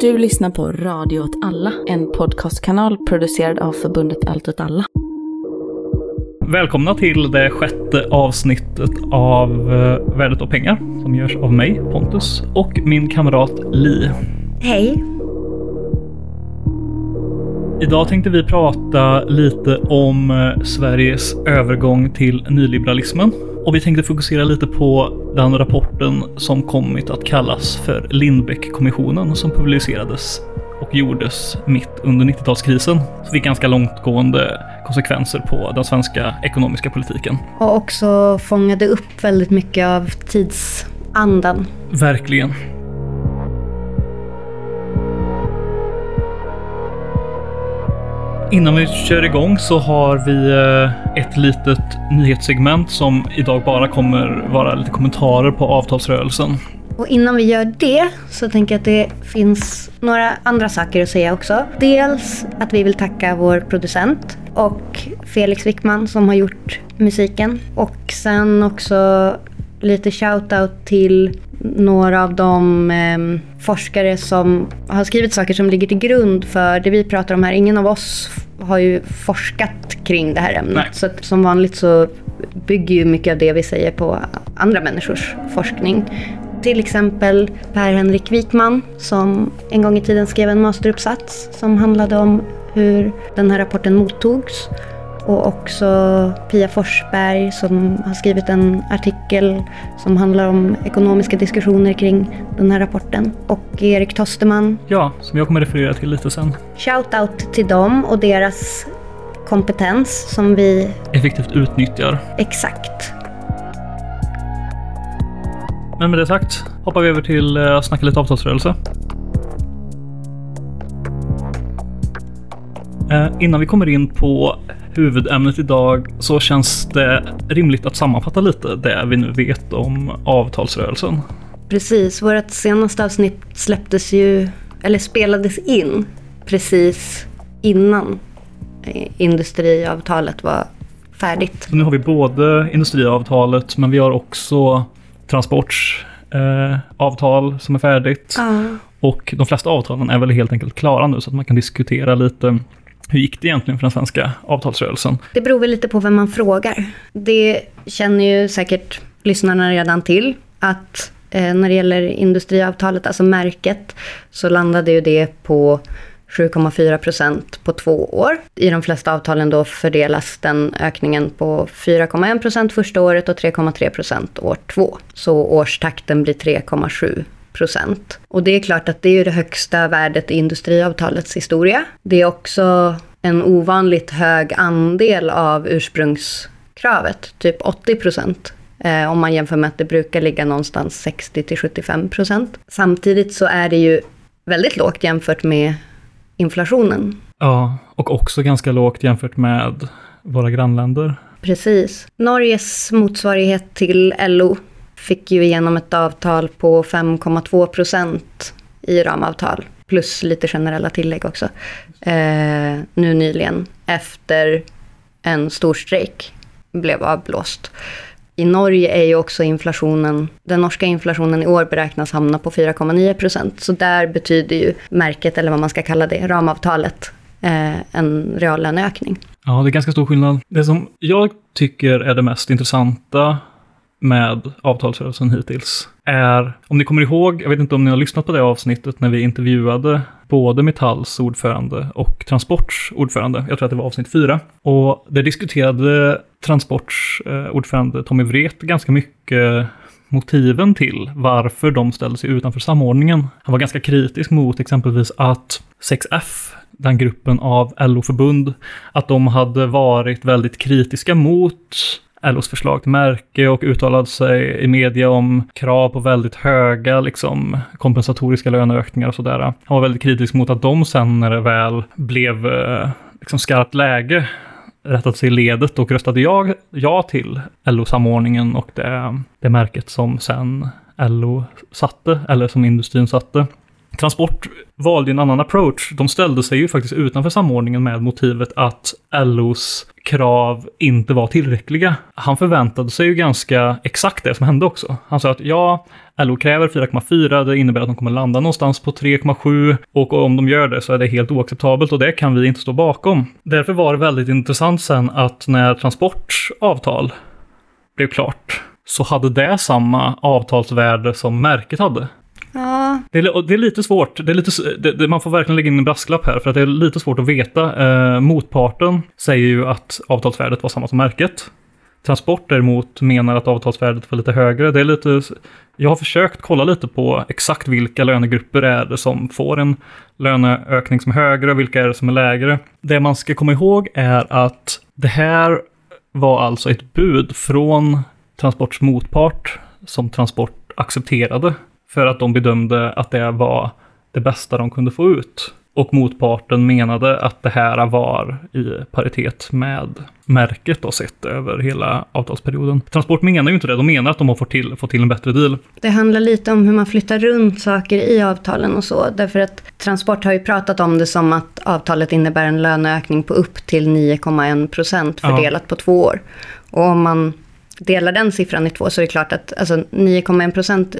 Du lyssnar på Radio åt alla, en podcastkanal producerad av förbundet Allt åt alla. Välkomna till det sjätte avsnittet av eh, Värdet av pengar som görs av mig, Pontus, och min kamrat Li. Hej. Idag tänkte vi prata lite om eh, Sveriges övergång till nyliberalismen. Och vi tänkte fokusera lite på den rapporten som kommit att kallas för Lindbeck-kommissionen som publicerades och gjordes mitt under 90-talskrisen. Så fick ganska långtgående konsekvenser på den svenska ekonomiska politiken. Och också fångade upp väldigt mycket av tidsandan. Verkligen. Innan vi kör igång så har vi eh, ett litet nyhetssegment som idag bara kommer vara lite kommentarer på avtalsrörelsen. Och innan vi gör det så tänker jag att det finns några andra saker att säga också. Dels att vi vill tacka vår producent och Felix Wickman som har gjort musiken. Och sen också lite shout-out till några av de eh, forskare som har skrivit saker som ligger till grund för det vi pratar om här. Ingen av oss har ju forskat kring det här ämnet. Nej. Så att som vanligt så bygger ju mycket av det vi säger på andra människors forskning. Till exempel Per-Henrik Wikman som en gång i tiden skrev en masteruppsats som handlade om hur den här rapporten mottogs. Och också Pia Forsberg som har skrivit en artikel som handlar om ekonomiska diskussioner kring den här rapporten. Och Erik Tosterman. Ja, som jag kommer referera till lite sen. Shout-out till dem och deras kompetens som vi Effektivt utnyttjar. exakt Men med det sagt hoppar vi över till eh, att snacka lite avtalsrörelse. Eh, innan vi kommer in på huvudämnet idag så känns det rimligt att sammanfatta lite det vi nu vet om avtalsrörelsen. Precis, vårt senaste avsnitt släpptes ju, eller spelades in precis innan eh, industriavtalet var färdigt. Så nu har vi både industriavtalet men vi har också transportavtal eh, som är färdigt. Ja. Och de flesta avtalen är väl helt enkelt klara nu så att man kan diskutera lite hur gick det egentligen för den svenska avtalsrörelsen? Det beror väl lite på vem man frågar. Det känner ju säkert lyssnarna redan till att eh, när det gäller industriavtalet, alltså märket, så landade ju det på 7,4 procent på två år. I de flesta avtalen då fördelas den ökningen på 4,1 procent första året och 3,3 procent år två. Så årstakten blir 3,7 procent. Och det är klart att det är det högsta värdet i industriavtalets historia. Det är också en ovanligt hög andel av ursprungskravet, typ 80 procent. Eh, om man jämför med att det brukar ligga någonstans 60 till 75 procent. Samtidigt så är det ju väldigt lågt jämfört med inflationen. Ja, och också ganska lågt jämfört med våra grannländer. Precis. Norges motsvarighet till LO fick ju igenom ett avtal på 5,2 procent i ramavtal. Plus lite generella tillägg också. Eh, nu nyligen efter en stor strejk blev avblåst. I Norge är ju också inflationen, den norska inflationen i år beräknas hamna på 4,9 procent. Så där betyder ju märket, eller vad man ska kalla det, ramavtalet, eh, en reallöneökning. Ja, det är ganska stor skillnad. Det som jag tycker är det mest intressanta med avtalsrörelsen hittills är, om ni kommer ihåg, jag vet inte om ni har lyssnat på det avsnittet när vi intervjuade både Metalls ordförande och Transports ordförande. Jag tror att det var avsnitt fyra. Och där diskuterade Transports ordförande Tommy Vret ganska mycket motiven till varför de ställde sig utanför samordningen. Han var ganska kritisk mot exempelvis att 6F, den gruppen av LO-förbund, att de hade varit väldigt kritiska mot LOs förslag till märke och uttalade sig i media om krav på väldigt höga liksom, kompensatoriska löneökningar och sådär. Han var väldigt kritisk mot att de sen när det väl blev eh, liksom skarpt läge rättade sig i ledet och röstade ja, ja till LO-samordningen och det, det märket som sen LO satte, eller som industrin satte. Transport valde en annan approach. De ställde sig ju faktiskt utanför samordningen med motivet att LOs krav inte var tillräckliga. Han förväntade sig ju ganska exakt det som hände också. Han sa att ja, LO kräver 4,4, det innebär att de kommer landa någonstans på 3,7 och om de gör det så är det helt oacceptabelt och det kan vi inte stå bakom. Därför var det väldigt intressant sen att när Transports avtal blev klart så hade det samma avtalsvärde som märket hade. Ja, Det är, det är lite svårt. Det är lite, det, det, man får verkligen lägga in en brasklapp här, för att det är lite svårt att veta. Eh, motparten säger ju att avtalsvärdet var samma som märket. Transport däremot menar att avtalsvärdet var lite högre. Det är lite, jag har försökt kolla lite på exakt vilka lönegrupper är det som får en löneökning som är högre och vilka är det som är lägre. Det man ska komma ihåg är att det här var alltså ett bud från Transports motpart som Transport accepterade för att de bedömde att det var det bästa de kunde få ut. Och motparten menade att det här var i paritet med märket då sett över hela avtalsperioden. Transport menar ju inte det, de menar att de har fått till, fått till en bättre deal. det handlar lite om hur man flyttar runt saker i avtalen och så. Därför att Transport har ju pratat om det som att avtalet innebär en löneökning på upp till 9,1 procent Ja. fördelat på två år. Och om man delar den siffran i två så är det klart att alltså, 9,1 procent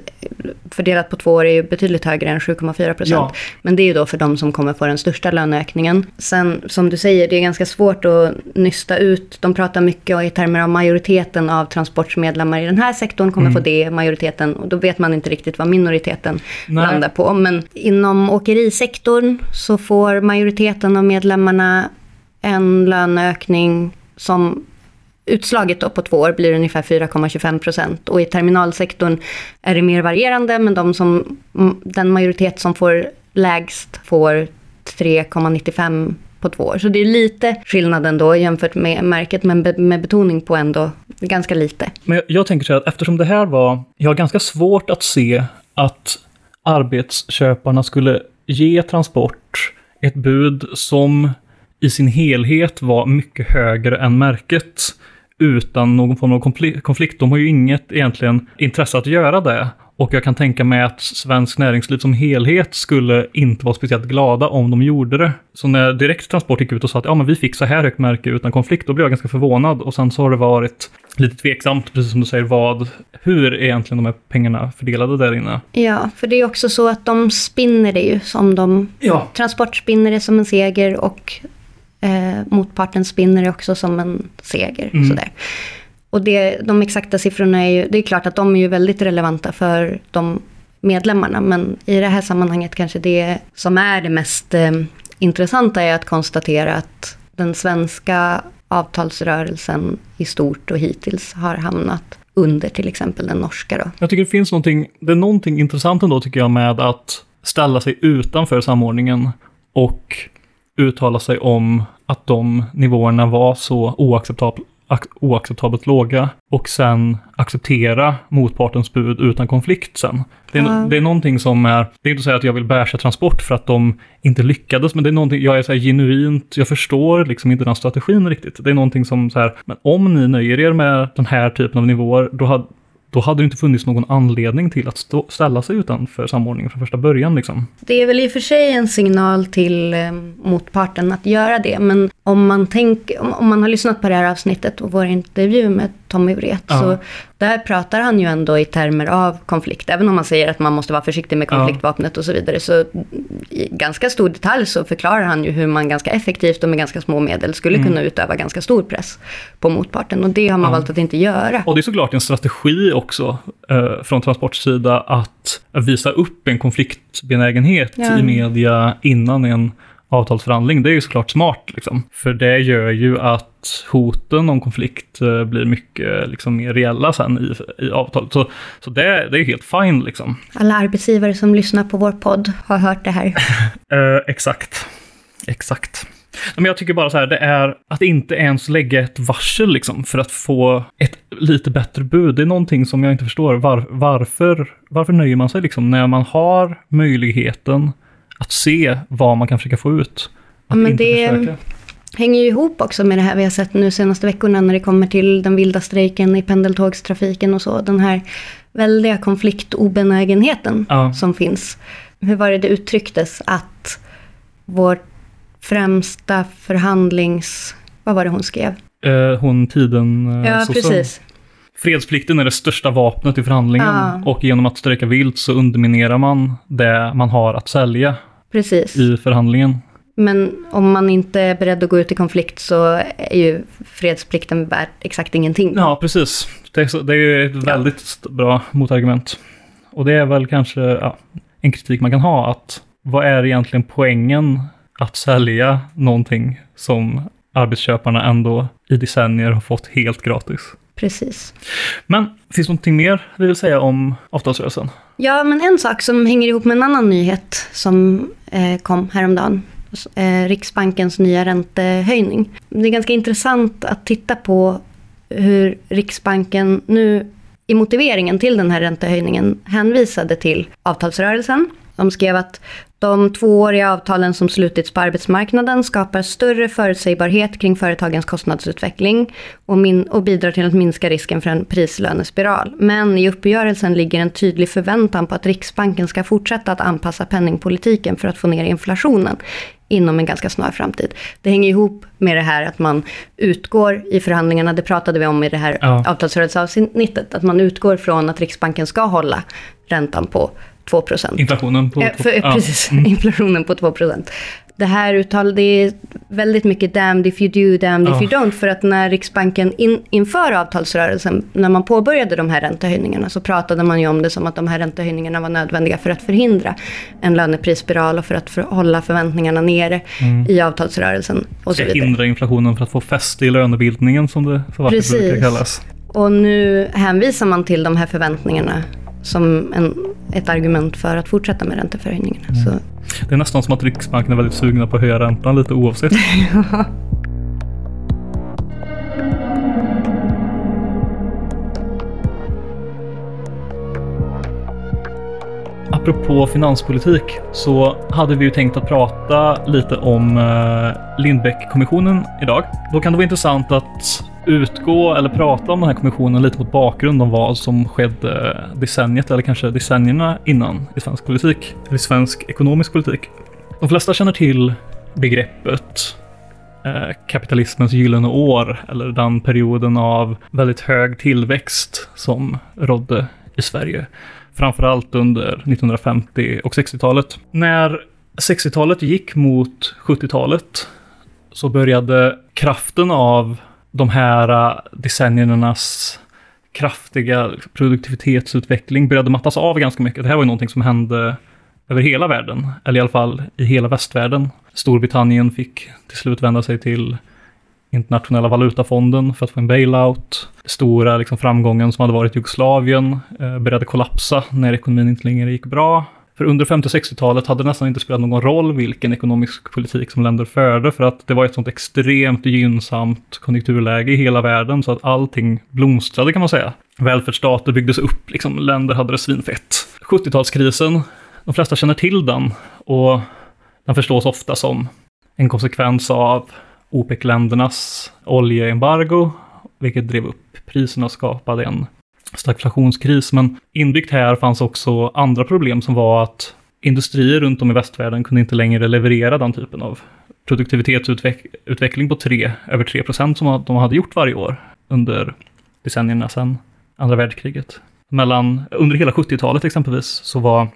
fördelat på två år är ju betydligt högre än 7,4 procent. Ja. Men det är ju då för de som kommer få den största löneökningen. Sen som du säger, det är ganska svårt att nysta ut. De pratar mycket i termer av majoriteten av transportmedlemmar i den här sektorn kommer få det, majoriteten. Och då vet man inte riktigt vad minoriteten Nej. landar på. Men inom åkerisektorn så får majoriteten av medlemmarna en löneökning som Utslaget då på två år blir ungefär 4,25 procent. Och i terminalsektorn är det mer varierande, men de som, den majoritet som får lägst får 3,95 på två år. Så det är lite skillnad ändå jämfört med märket, men be, med betoning på ändå ganska lite. Men jag, jag tänker så här att eftersom det här var, jag har ganska svårt att se att arbetsköparna skulle ge Transport ett bud som i sin helhet var mycket högre än märket utan någon form av konflikt. De har ju inget egentligen intresse att göra det. Och jag kan tänka mig att svensk näringsliv som helhet skulle inte vara speciellt glada om de gjorde det. Så när Direkt Transport gick ut och sa att ja, men vi fick så här högt märke utan konflikt, då blev jag ganska förvånad. Och sen så har det varit lite tveksamt, precis som du säger, vad, hur är egentligen de här pengarna fördelade där inne? Ja, för det är också så att de spinner det ju som de... Ja. Transport spinner det som en seger och eh, motparten spinner också som en seger. Mm. Sådär. Och det, de exakta siffrorna är ju, det är klart att de är ju väldigt relevanta för de medlemmarna, men i det här sammanhanget kanske det som är det mest eh, intressanta är att konstatera att den svenska avtalsrörelsen i stort och hittills har hamnat under till exempel den norska då. Jag tycker det finns någonting, det är någonting intressant ändå tycker jag med att ställa sig utanför samordningen och uttala sig om att de nivåerna var så oacceptabla ac- oacceptabelt låga och sen acceptera motpartens bud utan konflikt sen. Det är, Ja. det är någonting som är, det är inte så att jag vill bärsa transport för att de inte lyckades, men det är någonting, jag är så genuint, jag förstår liksom inte den strategin riktigt. Det är någonting som så här, men om ni nöjer er med den här typen av nivåer, då hade då hade det inte funnits någon anledning till att stå, ställa sig utanför samordningen från första början. Liksom. Det är väl i och för sig en signal till eh, motparten att göra det, men om man, tänk, om, om man har lyssnat på det här avsnittet och vår intervju med Tommy Wret, Ja. så där pratar han ju ändå i termer av konflikt. Även om man säger att man måste vara försiktig med Ja. konfliktvapnet och så vidare, så i ganska stor detalj så förklarar han ju hur man ganska effektivt och med ganska små medel skulle kunna utöva ganska stor press på motparten. Och det har man Mm. Ja. valt att inte göra. Och det är såklart en strategi också eh, från Transports sida att visa upp en konfliktbenägenhet Ja. i media innan en avtalsförhandling. Det är ju såklart smart, liksom. för det gör ju att hoten om konflikt eh, blir mycket liksom, mer reella sen i, i avtalet. Så, så det, det är ju helt fine. Liksom. Alla arbetsgivare som lyssnar på vår podd har hört det här. Eh, exakt. Exakt. Men jag tycker bara så här, det är att inte ens lägga ett varsel liksom för att få ett lite bättre bud. Det är någonting som jag inte förstår. Var, varför, varför nöjer man sig liksom när man har möjligheten att se vad man kan försöka få ut? Att Men inte det- försöka. hänger ju ihop också med det här vi har sett nu senaste veckorna när det kommer till den vilda strejken i pendeltågstrafiken och så. Den här väldiga konfliktobenägenheten Ja. som finns. hur var det det uttrycktes, att vår främsta förhandlings... Vad var det hon skrev? Eh, hon tiden... eh, Ja, sossen. precis. Fredsplikten är det största vapnet i förhandlingen Ja. och genom att strejka vilt så underminerar man det man har att sälja Precis. i förhandlingen. Men om man inte är beredd att gå ut i konflikt så är ju fredsplikten värd exakt ingenting. Ja, precis. Det är, det är ett väldigt st- bra motargument. Och det är väl kanske ja, en kritik man kan ha, att vad är egentligen poängen att sälja någonting som arbetsköparna ändå i decennier har fått helt gratis? Precis. Men finns det någonting mer vi vill säga om avtalsrörelsen? Ja, men en sak som hänger ihop med en annan nyhet som eh, kom häromdagen. Eh, Riksbankens nya räntehöjning. Det är ganska intressant att titta på hur Riksbanken nu i motiveringen till den här räntehöjningen hänvisade till avtalsrörelsen. De skrev att de tvååriga avtalen som slutits på arbetsmarknaden skapar större förutsägbarhet kring företagens kostnadsutveckling och, min- och bidrar till att minska risken för en prislönespiral. Men i uppgörelsen ligger en tydlig förväntan på att Riksbanken ska fortsätta att anpassa penningpolitiken för att få ner inflationen inom en ganska snar framtid. Det hänger ihop med det här att man utgår i förhandlingarna, det pratade vi om i det här Ja. avtalsrörelseavsnittet, att man utgår från att Riksbanken ska hålla räntan på 2 Inflationen på... Ja, på- för, ja. Precis, Mm. inflationen på 2 Det här uttalet, det är väldigt mycket damned if you do, damned Ja. if you don't. För att när Riksbanken in, inför avtalsrörelsen, när man påbörjade de här räntehöjningarna, så pratade man ju om det som att de här räntehöjningarna var nödvändiga för att förhindra en löneprisspiral och för att för, hålla förväntningarna nere i avtalsrörelsen och så Mm. Vidare. hindra inflationen för att få fäste i lönebildningen som det så vackert brukar kallas. Och nu hänvisar man till de här förväntningarna som en, ett argument för att fortsätta med ränteförhöjningarna. Mm. Så Det är nästan som att Riksbanken är väldigt sugna på att höja räntan lite oavsett. Apropå finanspolitik så hade vi ju tänkt att prata lite om eh, Lindbeck-kommissionen idag. Då kan det vara intressant att utgå eller prata om den här kommissionen lite mot bakgrund om vad som skedde decenniet eller kanske decennierna innan i svensk politik, eller i svensk ekonomisk politik. De flesta känner till begreppet eh, kapitalismens gyllene år, eller den perioden av väldigt hög tillväxt som rådde i Sverige. Framförallt under 1950 och 60-talet. När 60-talet gick mot 70-talet så började kraften av de här äh, decenniernas kraftiga produktivitetsutveckling började mattas av ganska mycket. Det här var ju någonting som hände över hela världen, eller i alla fall i hela västvärlden. Storbritannien fick till slut vända sig till internationella valutafonden för att få en bailout. Stora liksom, framgången som hade varit i Jugoslavien eh, började kollapsa när ekonomin inte längre gick bra. För under 50 och 60-talet hade det nästan inte spelat någon roll vilken ekonomisk politik som länder förde, för att det var ett sånt extremt gynnsamt konjunkturläge i hela världen, så att allting blomstrade kan man säga. Välfärdsstater byggdes upp, liksom, länder hade det svinfett. 70-talskrisen, de flesta känner till den, och den förstås ofta som en konsekvens av OPEC-ländernas oljeembargo, vilket drev upp priserna och skapade en stagflationskris. Men inbyggt här fanns också andra problem som var att industrier runt om i västvärlden kunde inte längre leverera den typen av produktivitetsutveckling på 3, över 3 procent som de hade gjort varje år under decennierna sedan andra världskriget. Mellan, under hela 70-talet exempelvis så var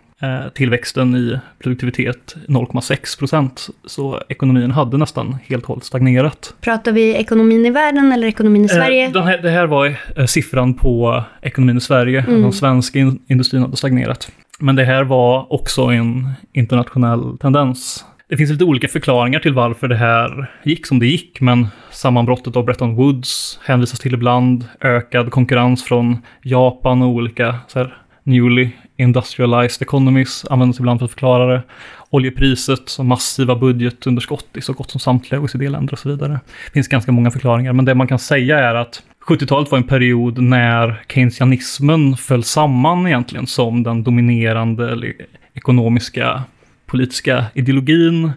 tillväxten i produktivitet 0,6 procent. Så ekonomin hade nästan helt och hållet stagnerat. pratar vi ekonomin i världen eller ekonomin i Sverige? Eh, här, det här var eh, siffran på ekonomin i Sverige. Mm. Den svenska in, industrin hade stagnerat. Men det här var också en internationell tendens. Det finns lite olika förklaringar till varför det här gick som det gick, men sammanbrottet av Bretton Woods hänvisas till ibland. Ökad konkurrens från Japan och olika så här, newly industrialized economies används ibland för att förklara det. Oljepriset, massiva budgetunderskott i så gott som samtliga OECD-länder och så vidare. Det finns ganska många förklaringar, men det man kan säga är att 70-talet var en period när keynesianismen föll samman egentligen som den dominerande ekonomiska politiska ideologin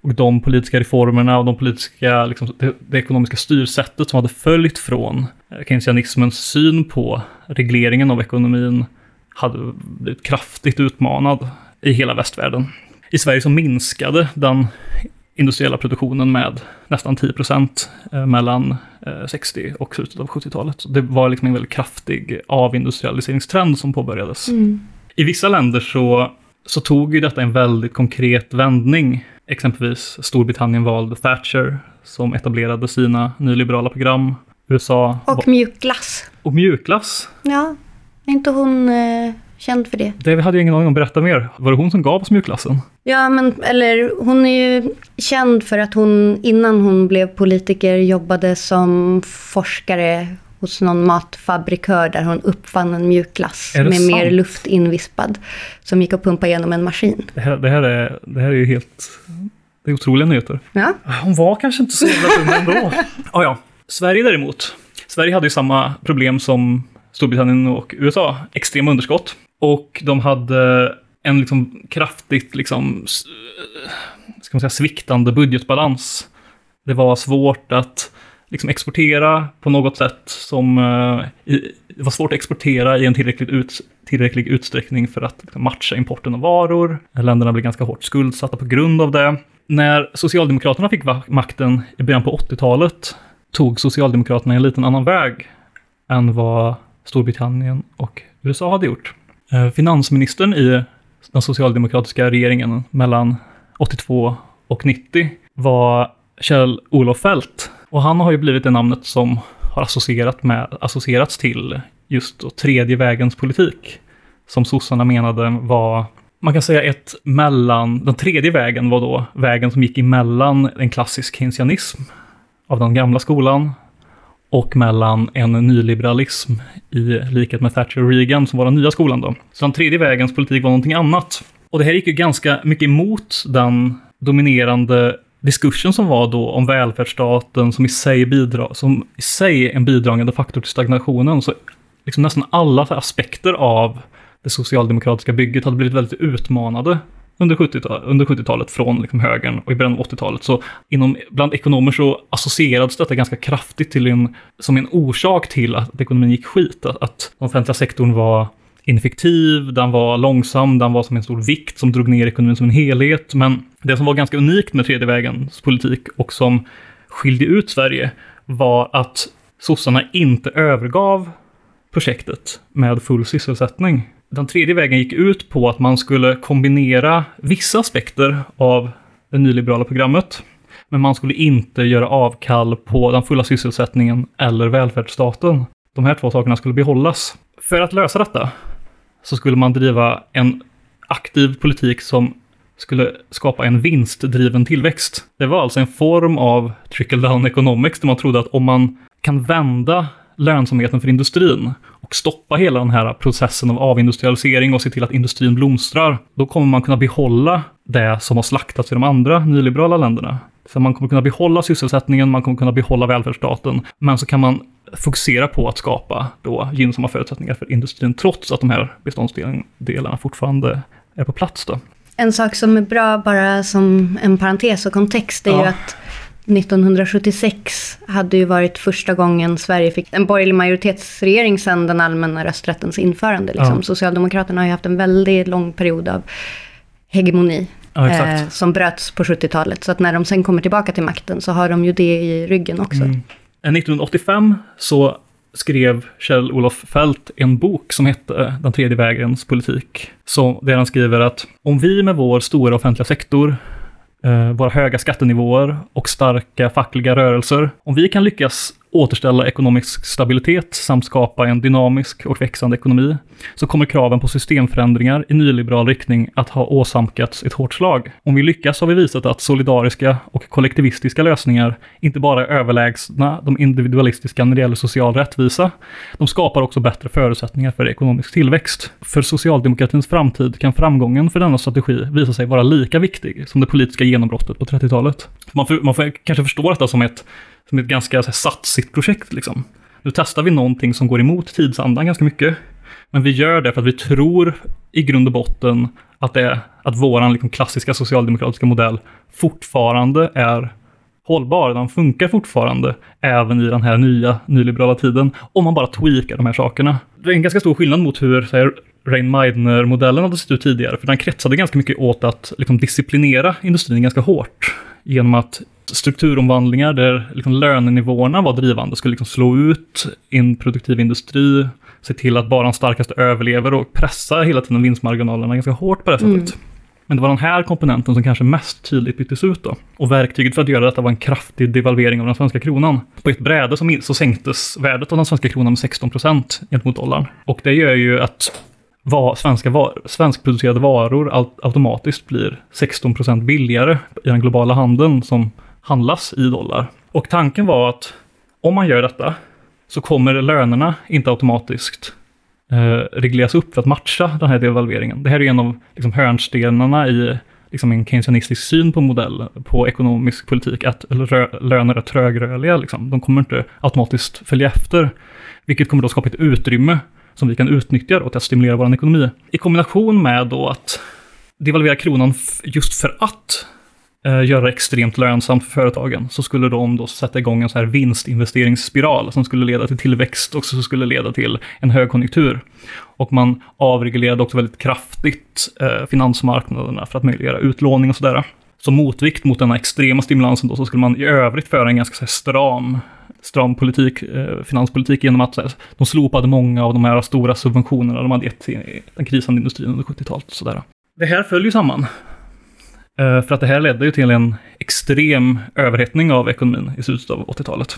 och de politiska reformerna och de politiska, liksom, det, det ekonomiska styrsättet som hade följt från eh, keynesianismens syn på regleringen av ekonomin hade blivit kraftigt utmanad i hela västvärlden. I Sverige så minskade den industriella produktionen med nästan 10 procent eh, mellan eh, 60 och slutet av 70-talet. Så Det var liksom en väldigt kraftig avindustrialiseringstrend som påbörjades. I vissa länder så, så tog ju detta en väldigt konkret vändning. Exempelvis Storbritannien valde Thatcher som etablerade sina nyliberala program. USA Och mjukglass. och mjukglass. Ja, är inte hon eh, känd för det? Det hade jag ingen aning om. Berätta mer. Var det hon som gav oss mjukglassen? Ja, men eller hon är ju känd för att hon innan hon blev politiker jobbade som forskare hos någon matfabrikör där hon uppfann en mjukglass med mer sant? luft invispad som gick att pumpa genom en maskin. Det här, det här, är, det här är ju helt... Det är otroliga nyheter. Ja, Hon var kanske inte så jävla dum ändå. ah, ja. Sverige däremot. Sverige hade ju samma problem som Storbritannien och USA. Extrema underskott. Och de hade en liksom kraftigt liksom, eh, ska man säga, sviktande budgetbalans. Det var svårt att liksom exportera på något sätt som... eh, det var svårt att exportera i en tillräcklig, ut, tillräcklig utsträckning för att liksom, matcha importen av varor. Länderna blev ganska hårt skuldsatta på grund av det. När Socialdemokraterna fick makten i början på 80-talet tog Socialdemokraterna en liten annan väg än vad Storbritannien och USA hade gjort. Eh, finansministern i den socialdemokratiska regeringen mellan 82 och 90 var Kjell-Olof Feldt. Och han har ju blivit det namnet som har associerat med, associerats till just då tredje vägens politik. Som sossarna menade var, man kan säga ett mellan, den tredje vägen var då vägen som gick emellan en klassisk keynesianism av den gamla skolan och mellan en nyliberalism i likhet med Thatcher och Reagan som var den nya skolan då. Så den tredje vägens politik var någonting annat. Och det här gick ju ganska mycket emot den dominerande diskursen som var då om välfärdsstaten som i sig, bidra, som i sig är en bidragande faktor till stagnationen. Så liksom nästan alla aspekter av det socialdemokratiska bygget hade blivit väldigt utmanade under 70-talet, under 70-talet från liksom högern och i början av 80-talet. Så inom, bland ekonomer så associerades detta ganska kraftigt till en, som en orsak till att ekonomin gick skit. Att, att den offentliga sektorn var ineffektiv, den var långsam, den var som en stor vikt som drog ner ekonomin som en helhet. Men det som var ganska unikt med tredje vägens politik och som skilde ut Sverige var att sossarna inte övergav projektet med full sysselsättning. Den tredje vägen gick ut på att man skulle kombinera vissa aspekter av det nyliberala programmet, men man skulle inte göra avkall på den fulla sysselsättningen eller välfärdsstaten. De här två sakerna skulle behållas. För att lösa detta så skulle man driva en aktiv politik som skulle skapa en vinstdriven tillväxt. Det var alltså en form av trickle-down economics där man trodde att om man kan vända lönsamheten för industrin och stoppa hela den här processen av avindustrialisering och se till att industrin blomstrar, då kommer man kunna behålla det som har slaktats i de andra nyliberala länderna. Så man kommer kunna behålla sysselsättningen, man kommer kunna behålla välfärdsstaten, men så kan man fokusera på att skapa då gynnsamma förutsättningar för industrin, trots att de här beståndsdelarna fortfarande är på plats. Då. En sak som är bra bara som en parentes och kontext är ju Ja. att 1976 hade ju varit första gången Sverige fick en borgerlig majoritetsregering sedan den allmänna rösträttens införande. Liksom. Ja. Socialdemokraterna har ju haft en väldigt lång period av hegemoni Ja, eh, som bröts på 70-talet. Så att när de sen kommer tillbaka till makten så har de ju det i ryggen också. Mm. 1985 så skrev Kjell-Olof Feldt en bok som hette Den tredje vägens politik. Så där han skriver att om vi med vår stora offentliga sektor, eh, Eh, våra höga skattenivåer och starka fackliga rörelser, om vi kan lyckas återställa ekonomisk stabilitet samt skapa en dynamisk och växande ekonomi, så kommer kraven på systemförändringar i nyliberal riktning att ha åsamkats ett hårt slag. Om vi lyckas har vi visat att solidariska och kollektivistiska lösningar inte bara är överlägsna de individualistiska när det gäller social rättvisa, de skapar också bättre förutsättningar för ekonomisk tillväxt. För socialdemokratins framtid kan framgången för denna strategi visa sig vara lika viktig som det politiska genombrottet på 30-talet. Man får, man får kanske förstå detta som ett, som ett ganska så här, satsigt projekt. Liksom. Nu testar vi någonting som går emot tidsandan ganska mycket. Men vi gör det för att vi tror i grund och botten att, det, att våran liksom klassiska socialdemokratiska modell fortfarande är hållbar. Den funkar fortfarande även i den här nya nyliberala tiden. Om man bara tweakar de här sakerna. Det är en ganska stor skillnad mot hur så här, Rain Meidner-modellen hade sett ut tidigare, för den kretsade ganska mycket åt att liksom, disciplinera industrin ganska hårt genom att strukturomvandlingar där liksom, lönenivåerna var drivande skulle liksom, slå ut improduktiv industri, se till att bara de starkaste överlever och pressa hela tiden vinstmarginalerna ganska hårt på det sättet. Mm. Men det var den här komponenten som kanske mest tydligt byttes ut då. Och verktyget för att göra detta var en kraftig devalvering av den svenska kronan. På ett bräde så, så sänktes värdet av den svenska kronan med 16 procent gentemot dollarn. Och det gör ju att var, svenska var, svenskproducerade varor automatiskt blir 16 procent billigare i den globala handeln som handlas i dollar. Och tanken var att om man gör detta så kommer lönerna inte automatiskt eh, regleras upp för att matcha den här devalveringen. Det här är en av liksom, hörnstenarna i liksom, en keynesianistisk syn på modell, på ekonomisk politik, att löner är trögrörliga. Liksom. De kommer inte automatiskt följa efter, vilket kommer då skapa ett utrymme som vi kan utnyttja då till att stimulera vår ekonomi. I kombination med då att devalvera kronan just för att eh, göra det extremt lönsamt för företagen, så skulle de då sätta igång en så här vinstinvesteringsspiral som skulle leda till tillväxt och som skulle leda till en högkonjunktur. Och man avreglerade också väldigt kraftigt eh, finansmarknaderna för att möjliggöra utlåning och sådär. Som motvikt mot denna extrema stimulansen då så skulle man i övrigt föra en ganska så här, stram stram politik, eh, finanspolitik genom att de slopade många av de här stora subventionerna de hade gett till den krisande industrin under 70-talet. Det här följer samman. Eh, för att det här ledde ju till en extrem överhettning av ekonomin i slutet av 80-talet.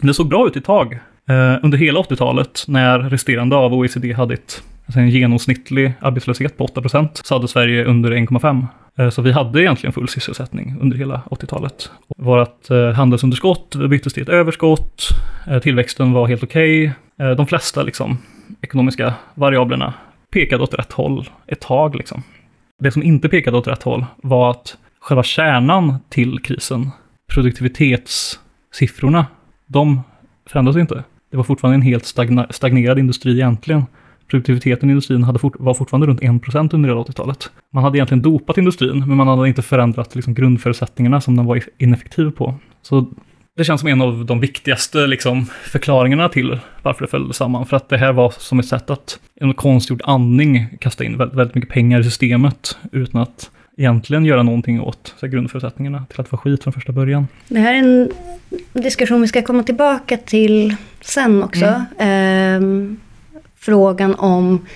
Det såg bra ut ett tag. Eh, under hela 80-talet, när resterande av OECD hade ett, alltså en genomsnittlig arbetslöshet på 8 så hade Sverige under 1,5. Eh, så vi hade egentligen full sysselsättning under hela 80-talet. Vårt eh, handelsunderskott byttes till ett överskott, eh, tillväxten var helt okej. Okay. De flesta liksom, ekonomiska variablerna pekade åt rätt håll ett tag. Liksom. Det som inte pekade åt rätt håll var att själva kärnan till krisen, produktivitetssiffrorna, de förändrades inte. Det var fortfarande en helt stagnerad industri egentligen. Produktiviteten i industrin hade fort, var fortfarande runt 1% under hela 80-talet. Man hade egentligen dopat industrin, men man hade inte förändrat liksom, grundförutsättningarna som den var ineffektiv på. Så det känns som en av de viktigaste liksom, förklaringarna till varför det föll samman. För att det här var som ett sätt att, en konstgjord andning, kasta in väldigt, väldigt mycket pengar i systemet utan att egentligen göra någonting åt så här, grundförutsättningarna till att vara skit från första början. Det här är en diskussion vi ska komma tillbaka till sen också. Mm. Eh, frågan om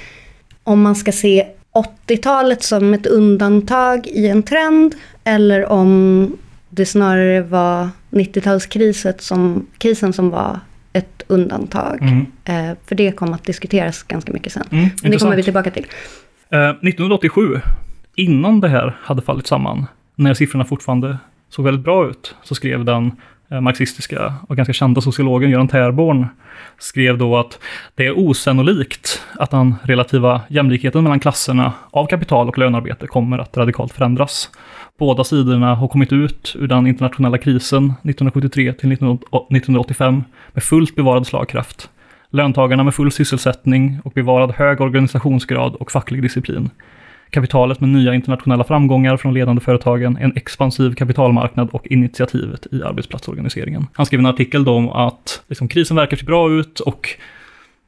om man ska se 80-talet som ett undantag i en trend eller om det snarare var 90-talskrisen som, krisen som var ett undantag. Mm. Eh, för det kommer att diskuteras ganska mycket sen. Mm, Men det kommer vi tillbaka till. Eh, 1987, innan det här hade fallit samman, när siffrorna fortfarande såg väldigt bra ut, så skrev den Eh, marxistiska och ganska kända sociologen Göran Terborn skrev då att det är osannolikt att den relativa jämlikheten mellan klasserna av kapital och lönarbete kommer att radikalt förändras. Båda sidorna har kommit ut ur den internationella krisen 1973 till 1985 med fullt bevarad slagkraft. Löntagarna med full sysselsättning och bevarad hög organisationsgrad och facklig disciplin. Kapitalet med nya internationella framgångar från ledande företagen, en expansiv kapitalmarknad och initiativet i arbetsplatsorganiseringen. Han skrev en artikel då om att liksom, krisen verkar se bra ut och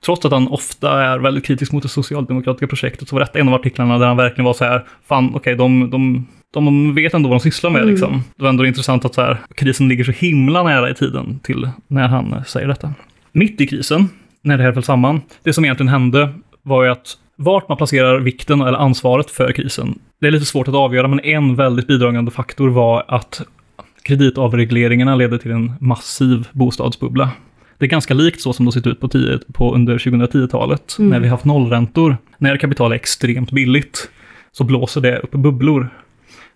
trots att han ofta är väldigt kritisk mot det socialdemokratiska projektet så var detta en av artiklarna där han verkligen var så här, fan okej, okay, de, de de vet ändå vad de sysslar med. Mm. Liksom. Det var ändå intressant att så här, krisen ligger så himla nära i tiden till när han säger detta. Mitt i krisen, när det här föll samman, det som egentligen hände var ju att vart man placerar vikten eller ansvaret för krisen, det är lite svårt att avgöra, men en väldigt bidragande faktor var att kreditavregleringarna ledde till en massiv bostadsbubbla. Det är ganska likt så som det sett ut på, tio, på under 2010-talet, mm. när vi haft nollräntor. När kapital är extremt billigt så blåser det upp bubblor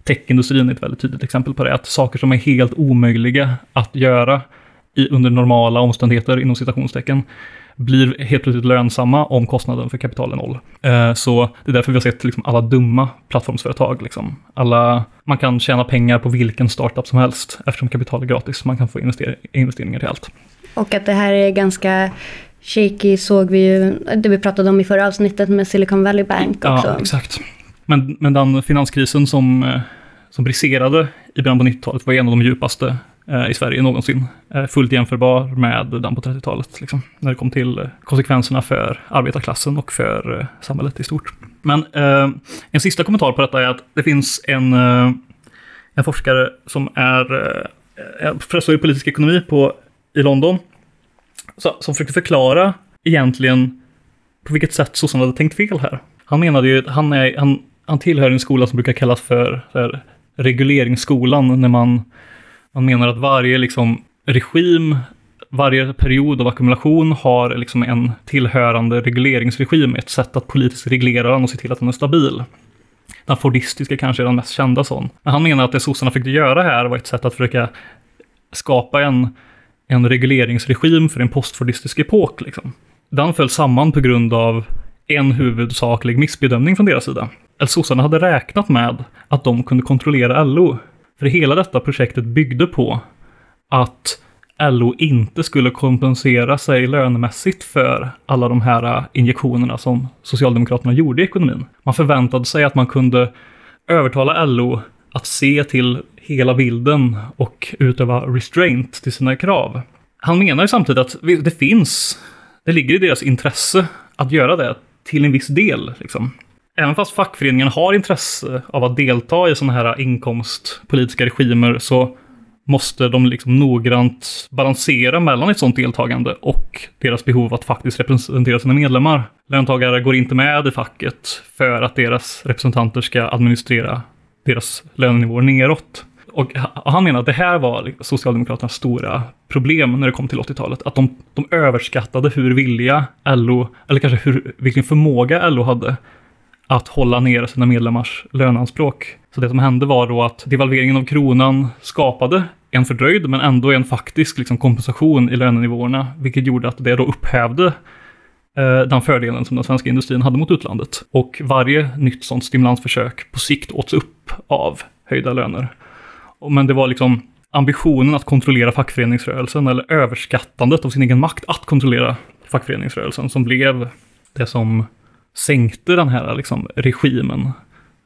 techindustrin är ett väldigt tydligt exempel på det. Att saker som är helt omöjliga att göra i, under normala omständigheter, inom citationstecken, blir helt plötsligt lönsamma om kostnaden för kapital är noll. Eh, så det är därför vi har sett liksom, alla dumma plattformsföretag. Liksom. Alla, man kan tjäna pengar på vilken startup som helst eftersom kapital är gratis. Man kan få invester investeringar till allt. Och att det här är ganska shaky såg vi ju, det vi pratade om i förra avsnittet med Silicon Valley Bank också. Ja, exakt. Men, men den finanskrisen som, eh, som briserade i början på 90-talet var en av de djupaste Eh, i Sverige någonsin. Eh, fullt jämförbar med den på 30-talet, liksom, när det kom till eh, konsekvenserna för arbetarklassen och för samhället i stort. Men eh, en sista kommentar på detta är att det finns en, en forskare som är professor i politisk ekonomi på, i London, så, som försökte förklara egentligen på vilket sätt sossarna hade tänkt fel här. Han menade ju, han, är, han, han tillhör en skola som brukar kallas för, för regleringsskolan, när man, man menar att varje liksom, regim, varje period av ackumulation har liksom en tillhörande regleringsregim, ett sätt att politiskt reglera den och se till att den är stabil. Den fordistiska kanske är den mest kända sån. Men han menar att det sossarna fick göra här var ett sätt att försöka skapa en, en regleringsregim för en postfordistisk epok. Liksom. Den föll samman på grund av en huvudsaklig missbedömning från deras sida. Att sossarna hade räknat med att de kunde kontrollera LO. För hela detta projektet byggde på att LO inte skulle kompensera sig lönemässigt för alla de här äh, injektionerna som Socialdemokraterna gjorde i ekonomin. Man förväntade sig att man kunde övertala LO att se till hela bilden och utöva restraint till sina krav. Han menar ju samtidigt att det finns, det ligger i deras intresse att göra det till en viss del. Liksom. Även fast fackföreningen har intresse av att delta i sådana här inkomstpolitiska regimer så måste de liksom noggrant balansera mellan ett sådant deltagande och deras behov att faktiskt representera sina medlemmar. Löntagare går inte med i facket för att deras representanter ska administrera deras lönenivåer neråt. Och han menar att det här var Socialdemokraternas stora problem när det kom till 80-talet. Att de, de överskattade hur villiga LO, eller kanske hur, vilken förmåga LO hade att hålla ner sina medlemmars löneanspråk. Så det som hände var då att devalveringen av kronan skapade en fördröjd men ändå en faktisk liksom, kompensation i lönenivåerna, vilket gjorde att det då upphävde eh, den fördelen som den svenska industrin hade mot utlandet. Och varje nytt sådant stimulansförsök på sikt åts upp av höjda löner. Men det var liksom ambitionen att kontrollera fackföreningsrörelsen eller överskattandet av sin egen makt att kontrollera fackföreningsrörelsen som blev det som sänkte den här liksom, regimen,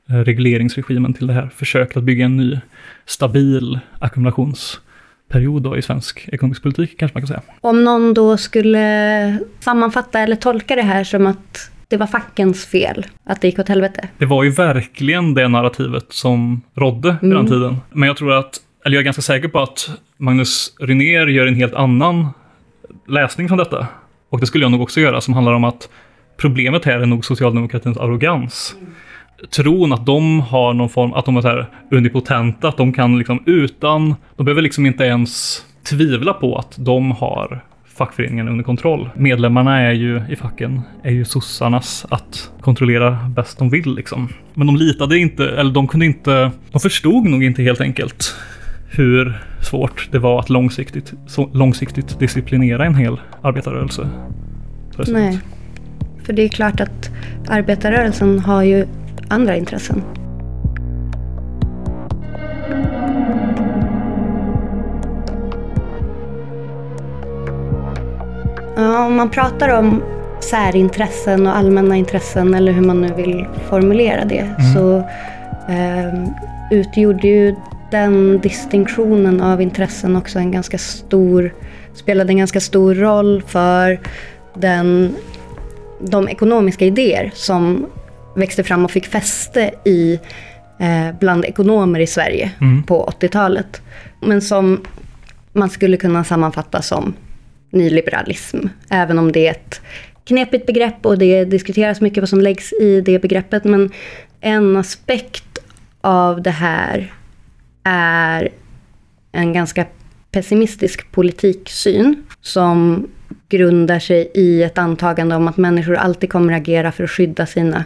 eh, regleringsregimen till det här försöket att bygga en ny stabil ackumulationsperiod då i svensk ekonomisk politik, kanske man kan säga. Om någon då skulle sammanfatta eller tolka det här som att det var fackens fel att det gick åt helvete. Det var ju verkligen det narrativet som rådde mm. i den tiden. Men jag tror att, eller jag är ganska säker på att Magnus Rynér gör en helt annan läsning från detta. Och det skulle jag nog också göra, som handlar om att problemet här är nog socialdemokratins arrogans. Mm. Tron att de har någon form, att de är så här unipotenta, att de kan liksom utan, de behöver liksom inte ens tvivla på att de har fackföreningen under kontroll. Medlemmarna är ju i facken, är ju sossarnas att kontrollera bäst de vill liksom. Men de litade inte, eller de kunde inte, de förstod nog inte helt enkelt hur svårt det var att långsiktigt, så långsiktigt disciplinera en hel arbetarrörelse. Nej, för det är klart att arbetarrörelsen har ju andra intressen. Ja, om man pratar om särintressen och allmänna intressen eller hur man nu vill formulera det mm. så eh, utgjorde ju den distinktionen av intressen också en ganska stor, spelade en ganska stor roll för den, de ekonomiska idéer som växte fram och fick fäste i, eh, bland ekonomer i Sverige mm. på 80-talet. Men som man skulle kunna sammanfatta som nyliberalism. Även om det är ett knepigt begrepp och det diskuteras mycket vad som läggs i det begreppet. Men en aspekt av det här är en ganska pessimistisk politiksyn som grundar sig i ett antagande om att människor alltid kommer att agera för att skydda sina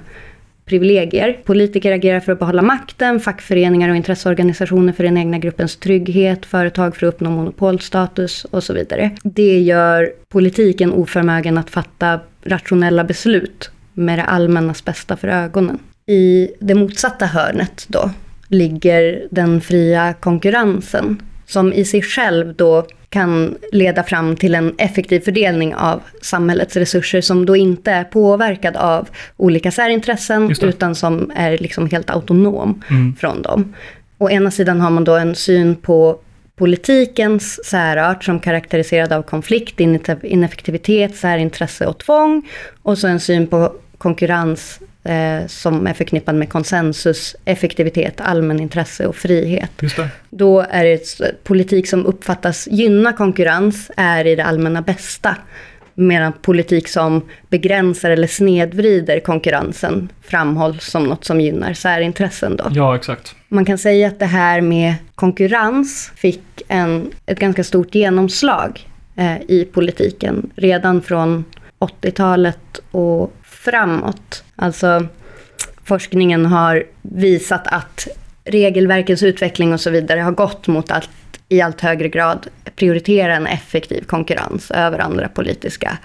privilegier. Politiker agerar för att behålla makten, fackföreningar och intresseorganisationer för den egna gruppens trygghet, företag för att uppnå monopolstatus och så vidare. Det gör politiken oförmögen att fatta rationella beslut med det allmännas bästa för ögonen. I det motsatta hörnet då ligger den fria konkurrensen som i sig själv då kan leda fram till en effektiv fördelning av samhällets resurser som då inte är påverkad av olika särintressen utan som är liksom helt autonom mm. från dem. Å ena sidan har man då en syn på politikens särart som karaktäriserad av konflikt, ineffektivitet, särintresse och tvång. Och så en syn på konkurrens eh, som är förknippad med konsensus, effektivitet, allmänintresse och frihet. Då är det politik som uppfattas gynna konkurrens är i det allmänna bästa. Medan politik som begränsar eller snedvrider konkurrensen framhålls som något som gynnar särintressen. Då. Ja, exakt. Man kan säga att det här med konkurrens fick en, ett ganska stort genomslag eh, i politiken redan från 80-talet och framåt. Alltså forskningen har visat att regelverkens utveckling och så vidare har gått mot att i allt högre grad prioritera en effektiv konkurrens över andra politiska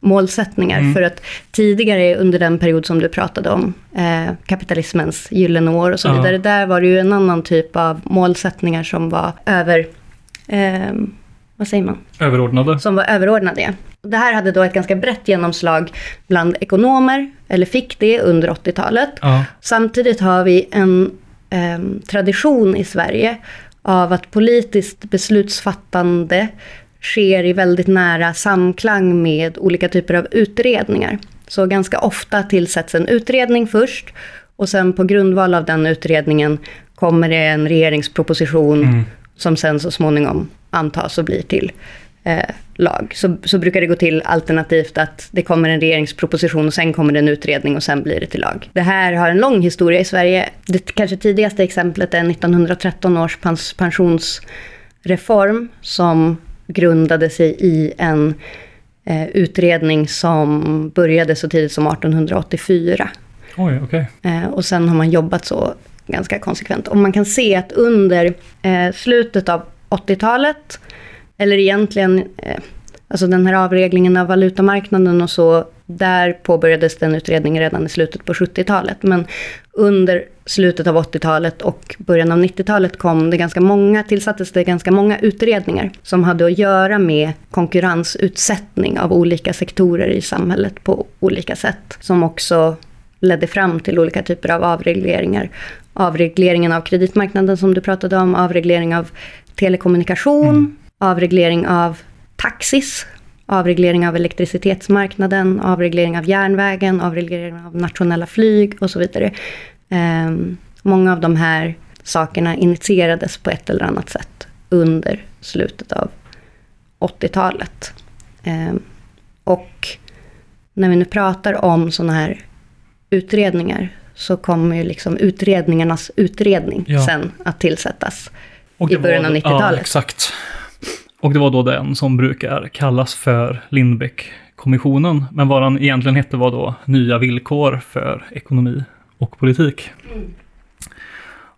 målsättningar. Mm. För att tidigare under den period som du pratade om, eh, kapitalismens gyllene år och så ja. vidare, där var det ju en annan typ av målsättningar som var över, eh, vad säger man? Överordnade. Som var överordnade, ja. Det här hade då ett ganska brett genomslag bland ekonomer, eller fick det under 80-talet. Ja. Samtidigt har vi en eh, tradition i Sverige av att politiskt beslutsfattande sker i väldigt nära samklang med olika typer av utredningar. Så ganska ofta tillsätts en utredning först och sen på grundval av den utredningen kommer det en regeringsproposition mm. som sen så småningom antas och blir till eh, lag. Så, så brukar det gå till alternativt att det kommer en regeringsproposition och sen kommer det en utredning och sen blir det till lag. Det här har en lång historia i Sverige. Det kanske tidigaste exemplet är 1913 års pens pensionsreform som grundade sig i en eh, utredning som började så tidigt som 1884. Oj, okay. Eh, och sen har man jobbat så ganska konsekvent. Och man kan se att under eh, slutet av 80-talet eller egentligen, eh, alltså den här avreglingen av valutamarknaden och så, där påbörjades den utredningen redan i slutet på 70-talet. Men under slutet av 80-talet och början av 90-talet kom det ganska många, tillsattes det ganska många utredningar som hade att göra med konkurrensutsättning av olika sektorer i samhället på olika sätt. Som också ledde fram till olika typer av avregleringar. Avregleringen av kreditmarknaden som du pratade om, avreglering av telekommunikation, mm avreglering av taxis, avreglering av elektricitetsmarknaden, avreglering av järnvägen, avreglering av nationella flyg och så vidare. Eh, många av de här sakerna initierades på ett eller annat sätt under slutet av 80-talet. Eh, och när vi nu pratar om sådana här utredningar så kommer ju liksom utredningarnas utredning ja. sen att tillsättas i början av 90-talet. Ja, exakt. Och det var då den som brukar kallas för Lindbeck-kommissionen. Men vad den egentligen hette var då Nya villkor för ekonomi och politik. Mm.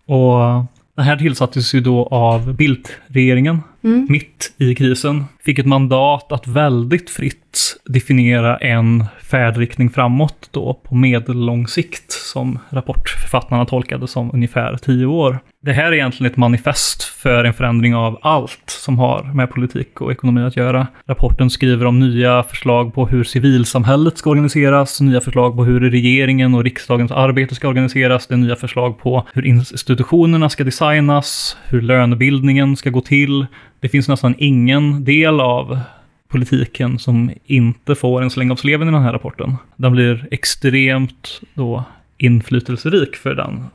Och den här tillsattes ju då av Bildt-regeringen mm. mitt i krisen. Fick ett mandat att väldigt fritt definiera en färdriktning framåt då på medellång sikt som rapportförfattarna tolkade som ungefär tio år. Det här är egentligen ett manifest för en förändring av allt som har med politik och ekonomi att göra. Rapporten skriver om nya förslag på hur civilsamhället ska organiseras, nya förslag på hur regeringen och riksdagens arbete ska organiseras, det är nya förslag på hur institutionerna ska designas, hur lönebildningen ska gå till. Det finns nästan ingen del av politiken som inte får en släng av sleven i den här rapporten. Den blir extremt då inflytelserik för den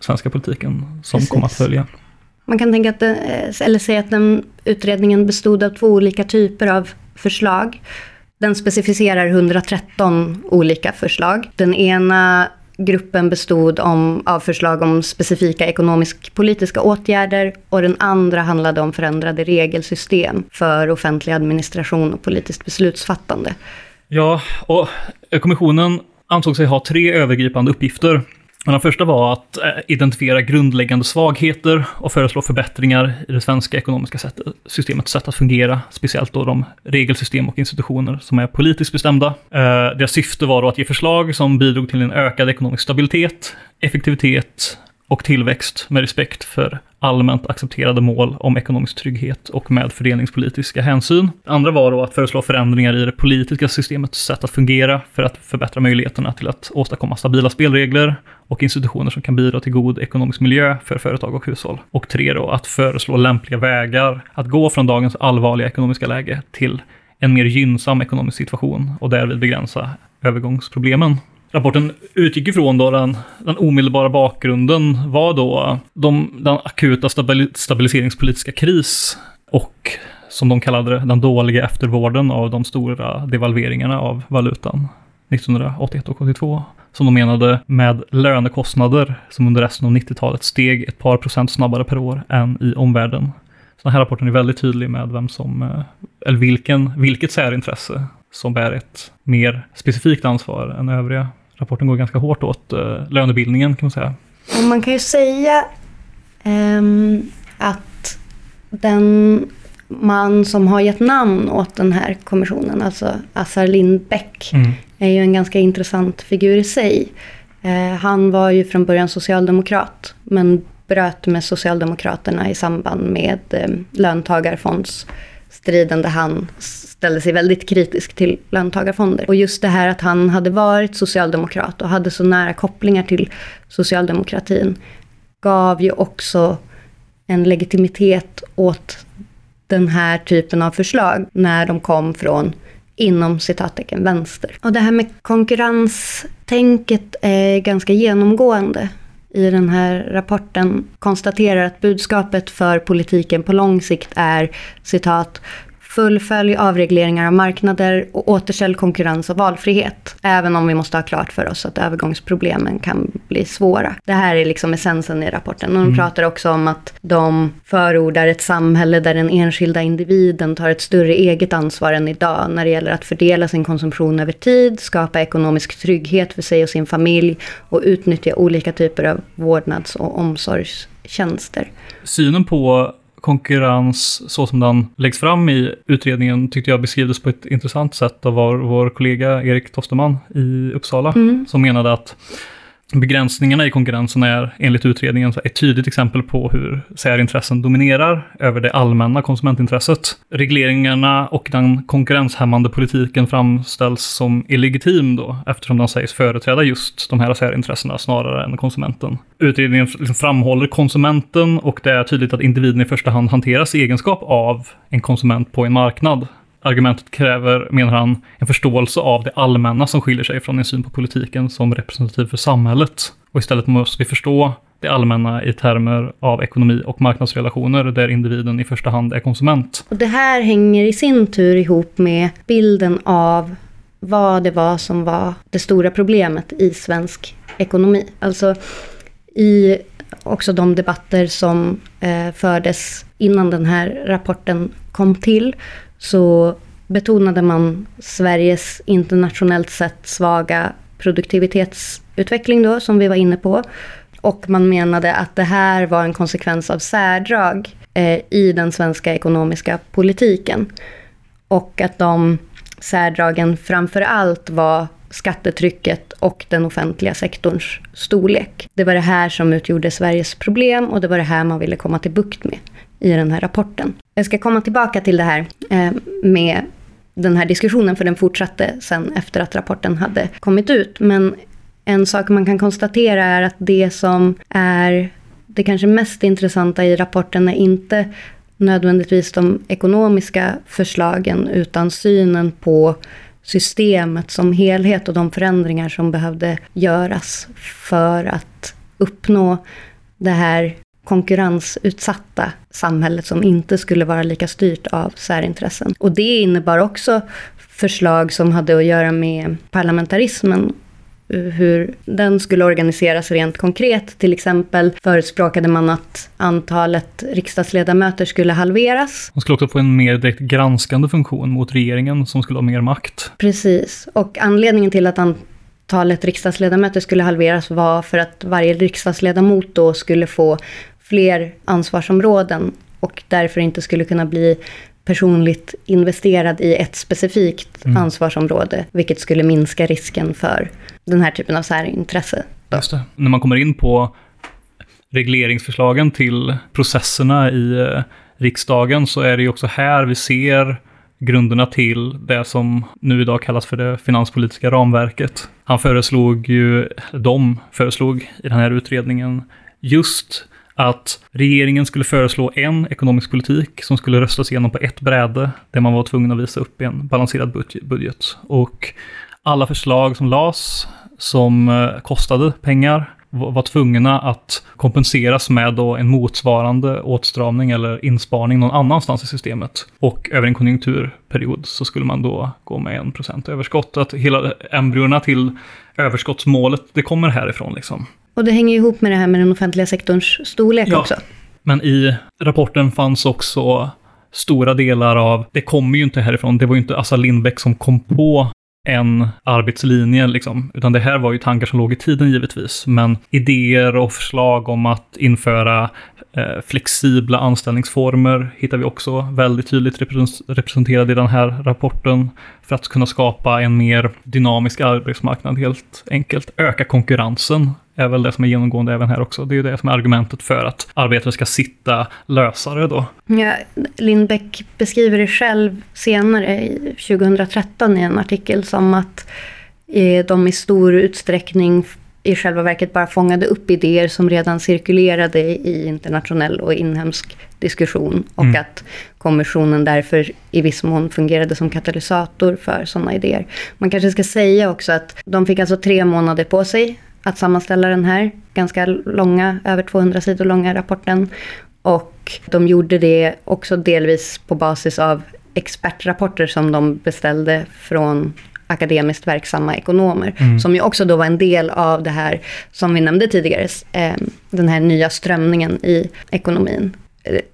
svenska politiken som Precis. kommer att följa. Man kan tänka att, den, eller säga att den utredningen bestod av två olika typer av förslag. Den specificerar 113 olika förslag. Den ena gruppen bestod om, av förslag om specifika ekonomisk-politiska åtgärder och den andra handlade om förändrade regelsystem för offentlig administration och politiskt beslutsfattande. Ja, och kommissionen ansåg sig ha tre övergripande uppgifter. Den första var att eh, identifiera grundläggande svagheter och föreslå förbättringar i det svenska ekonomiska sättet, systemets sätt att fungera, speciellt då de regelsystem och institutioner som är politiskt bestämda. Eh, deras syfte var då att ge förslag som bidrog till en ökad ekonomisk stabilitet, effektivitet och tillväxt med respekt för allmänt accepterade mål om ekonomisk trygghet och med fördelningspolitiska hänsyn. Det andra var då att föreslå förändringar i det politiska systemets sätt att fungera för att förbättra möjligheterna till att åstadkomma stabila spelregler och institutioner som kan bidra till god ekonomisk miljö för företag och hushåll. Och tre då, att föreslå lämpliga vägar att gå från dagens allvarliga ekonomiska läge till en mer gynnsam ekonomisk situation och därvid begränsa övergångsproblemen. Rapporten utgick ifrån då den, den omedelbara bakgrunden var då de, den akuta stabiliseringspolitiska kris och som de kallade det, den dåliga eftervården av de stora devalveringarna av valutan 1981 och 82. Som de menade med lönekostnader som under resten av 90-talet steg ett par procent snabbare per år än i omvärlden. Så den här rapporten är väldigt tydlig med vem som, eh, eller vilken, vilket särintresse som bär ett mer specifikt ansvar än övriga rapporten går ganska hårt åt uh, lönebildningen kan man säga. Och man kan ju säga um, att den man som har gett namn åt den här kommissionen, alltså Assar Lindbeck, mm. är ju en ganska intressant figur i sig. Uh, han var ju från början socialdemokrat, men bröt med Socialdemokraterna i samband med um, stridande där han ställde sig väldigt kritisk till löntagarfonder. Och just det här att han hade varit socialdemokrat och hade så nära kopplingar till socialdemokratin gav ju också en legitimitet åt den här typen av förslag när de kom från inom citattecken vänster. Och det här med konkurrenstänket är ganska genomgående i den här rapporten konstaterar att budskapet för politiken på lång sikt är citat Fullfölj avregleringar av marknader och återställ konkurrens och valfrihet. Även om vi måste ha klart för oss att övergångsproblemen kan bli svåra. Det här är liksom essensen i rapporten. Och de mm. pratar också om att de förordar ett samhälle där den enskilda individen tar ett större eget ansvar än idag när det gäller att fördela sin konsumtion över tid, skapa ekonomisk trygghet för sig och sin familj och utnyttja olika typer av vårdnads och omsorgstjänster. Synen på konkurrens så som den läggs fram i utredningen tyckte jag beskrivdes på ett intressant sätt av vår, vår kollega Erik Tosterman i Uppsala, mm. som menade att Begränsningarna i konkurrensen är enligt utredningen ett tydligt exempel på hur särintressen dominerar över det allmänna konsumentintresset. Regleringarna och den konkurrenshämmande politiken framställs som illegitim då, eftersom den sägs företräda just de här särintressena snarare än konsumenten. Utredningen liksom framhåller konsumenten och det är tydligt att individen i första hand hanteras i egenskap av en konsument på en marknad argumentet kräver, menar han, en förståelse av det allmänna som skiljer sig från en syn på politiken som representativ för samhället. Och istället måste vi förstå det allmänna i termer av ekonomi och marknadsrelationer där individen i första hand är konsument. Och det här hänger i sin tur ihop med bilden av vad det var som var det stora problemet i svensk ekonomi. Alltså i också de debatter som eh, fördes innan den här rapporten kom till så betonade man Sveriges internationellt sett svaga produktivitetsutveckling då, som vi var inne på. Och man menade att det här var en konsekvens av särdrag eh, i den svenska ekonomiska politiken. Och att de särdragen framför allt var skattetrycket och den offentliga sektorns storlek. Det var det här som utgjorde Sveriges problem och det var det här man ville komma till bukt med i den här rapporten. Jag ska komma tillbaka till det här eh, med den här diskussionen, för den fortsatte sen efter att rapporten hade kommit ut. Men en sak man kan konstatera är att det som är det kanske mest intressanta i rapporten är inte nödvändigtvis de ekonomiska förslagen, utan synen på systemet som helhet och de förändringar som behövde göras för att uppnå det här konkurrensutsatta samhället som inte skulle vara lika styrt av särintressen. Och det innebar också förslag som hade att göra med parlamentarismen hur den skulle organiseras rent konkret. Till exempel förespråkade man att antalet riksdagsledamöter skulle halveras. Man skulle också få en mer direkt granskande funktion mot regeringen som skulle ha mer makt. Precis, och anledningen till att antalet riksdagsledamöter skulle halveras var för att varje riksdagsledamot då skulle få fler ansvarsområden och därför inte skulle kunna bli personligt investerad i ett specifikt mm. ansvarsområde, vilket skulle minska risken för den här typen av särintresse. Just det. När man kommer in på regleringsförslagen till processerna i eh, riksdagen så är det ju också här vi ser grunderna till det som nu idag kallas för det finanspolitiska ramverket. Han föreslog ju, de föreslog i den här utredningen just att regeringen skulle föreslå en ekonomisk politik som skulle röstas igenom på ett bräde, där man var tvungen att visa upp en balanserad budget. Och alla förslag som lades, som eh, kostade pengar, var tvungna att kompenseras med då en motsvarande åtstramning eller insparning någon annanstans i systemet. Och över en konjunkturperiod så skulle man då gå med en procent överskott. Att hela embryona till överskottsmålet, det kommer härifrån liksom. Och det hänger ihop med det här med den offentliga sektorns storlek ja. också. Men i rapporten fanns också stora delar av, det kommer ju inte härifrån, det var ju inte Assa Lindbeck som kom på en arbetslinje, liksom. utan det här var ju tankar som låg i tiden givetvis. Men idéer och förslag om att införa eh, flexibla anställningsformer hittar vi också väldigt tydligt representerade i den här rapporten för att kunna skapa en mer dynamisk arbetsmarknad helt enkelt. Öka konkurrensen är väl det som är genomgående även här också. Det är ju det som är argumentet för att arbetare ska sitta lösare då. Ja, Lindbäck beskriver det själv senare, 2013 i en artikel, som att eh, de i stor utsträckning i själva verket bara fångade upp idéer som redan cirkulerade i internationell och inhemsk diskussion. Och mm. att kommissionen därför i viss mån fungerade som katalysator för sådana idéer. Man kanske ska säga också att de fick alltså tre månader på sig att sammanställa den här ganska långa, över 200 sidor långa rapporten. Och de gjorde det också delvis på basis av expertrapporter som de beställde från akademiskt verksamma ekonomer. Mm. Som ju också då var en del av det här, som vi nämnde tidigare, eh, den här nya strömningen i ekonomin.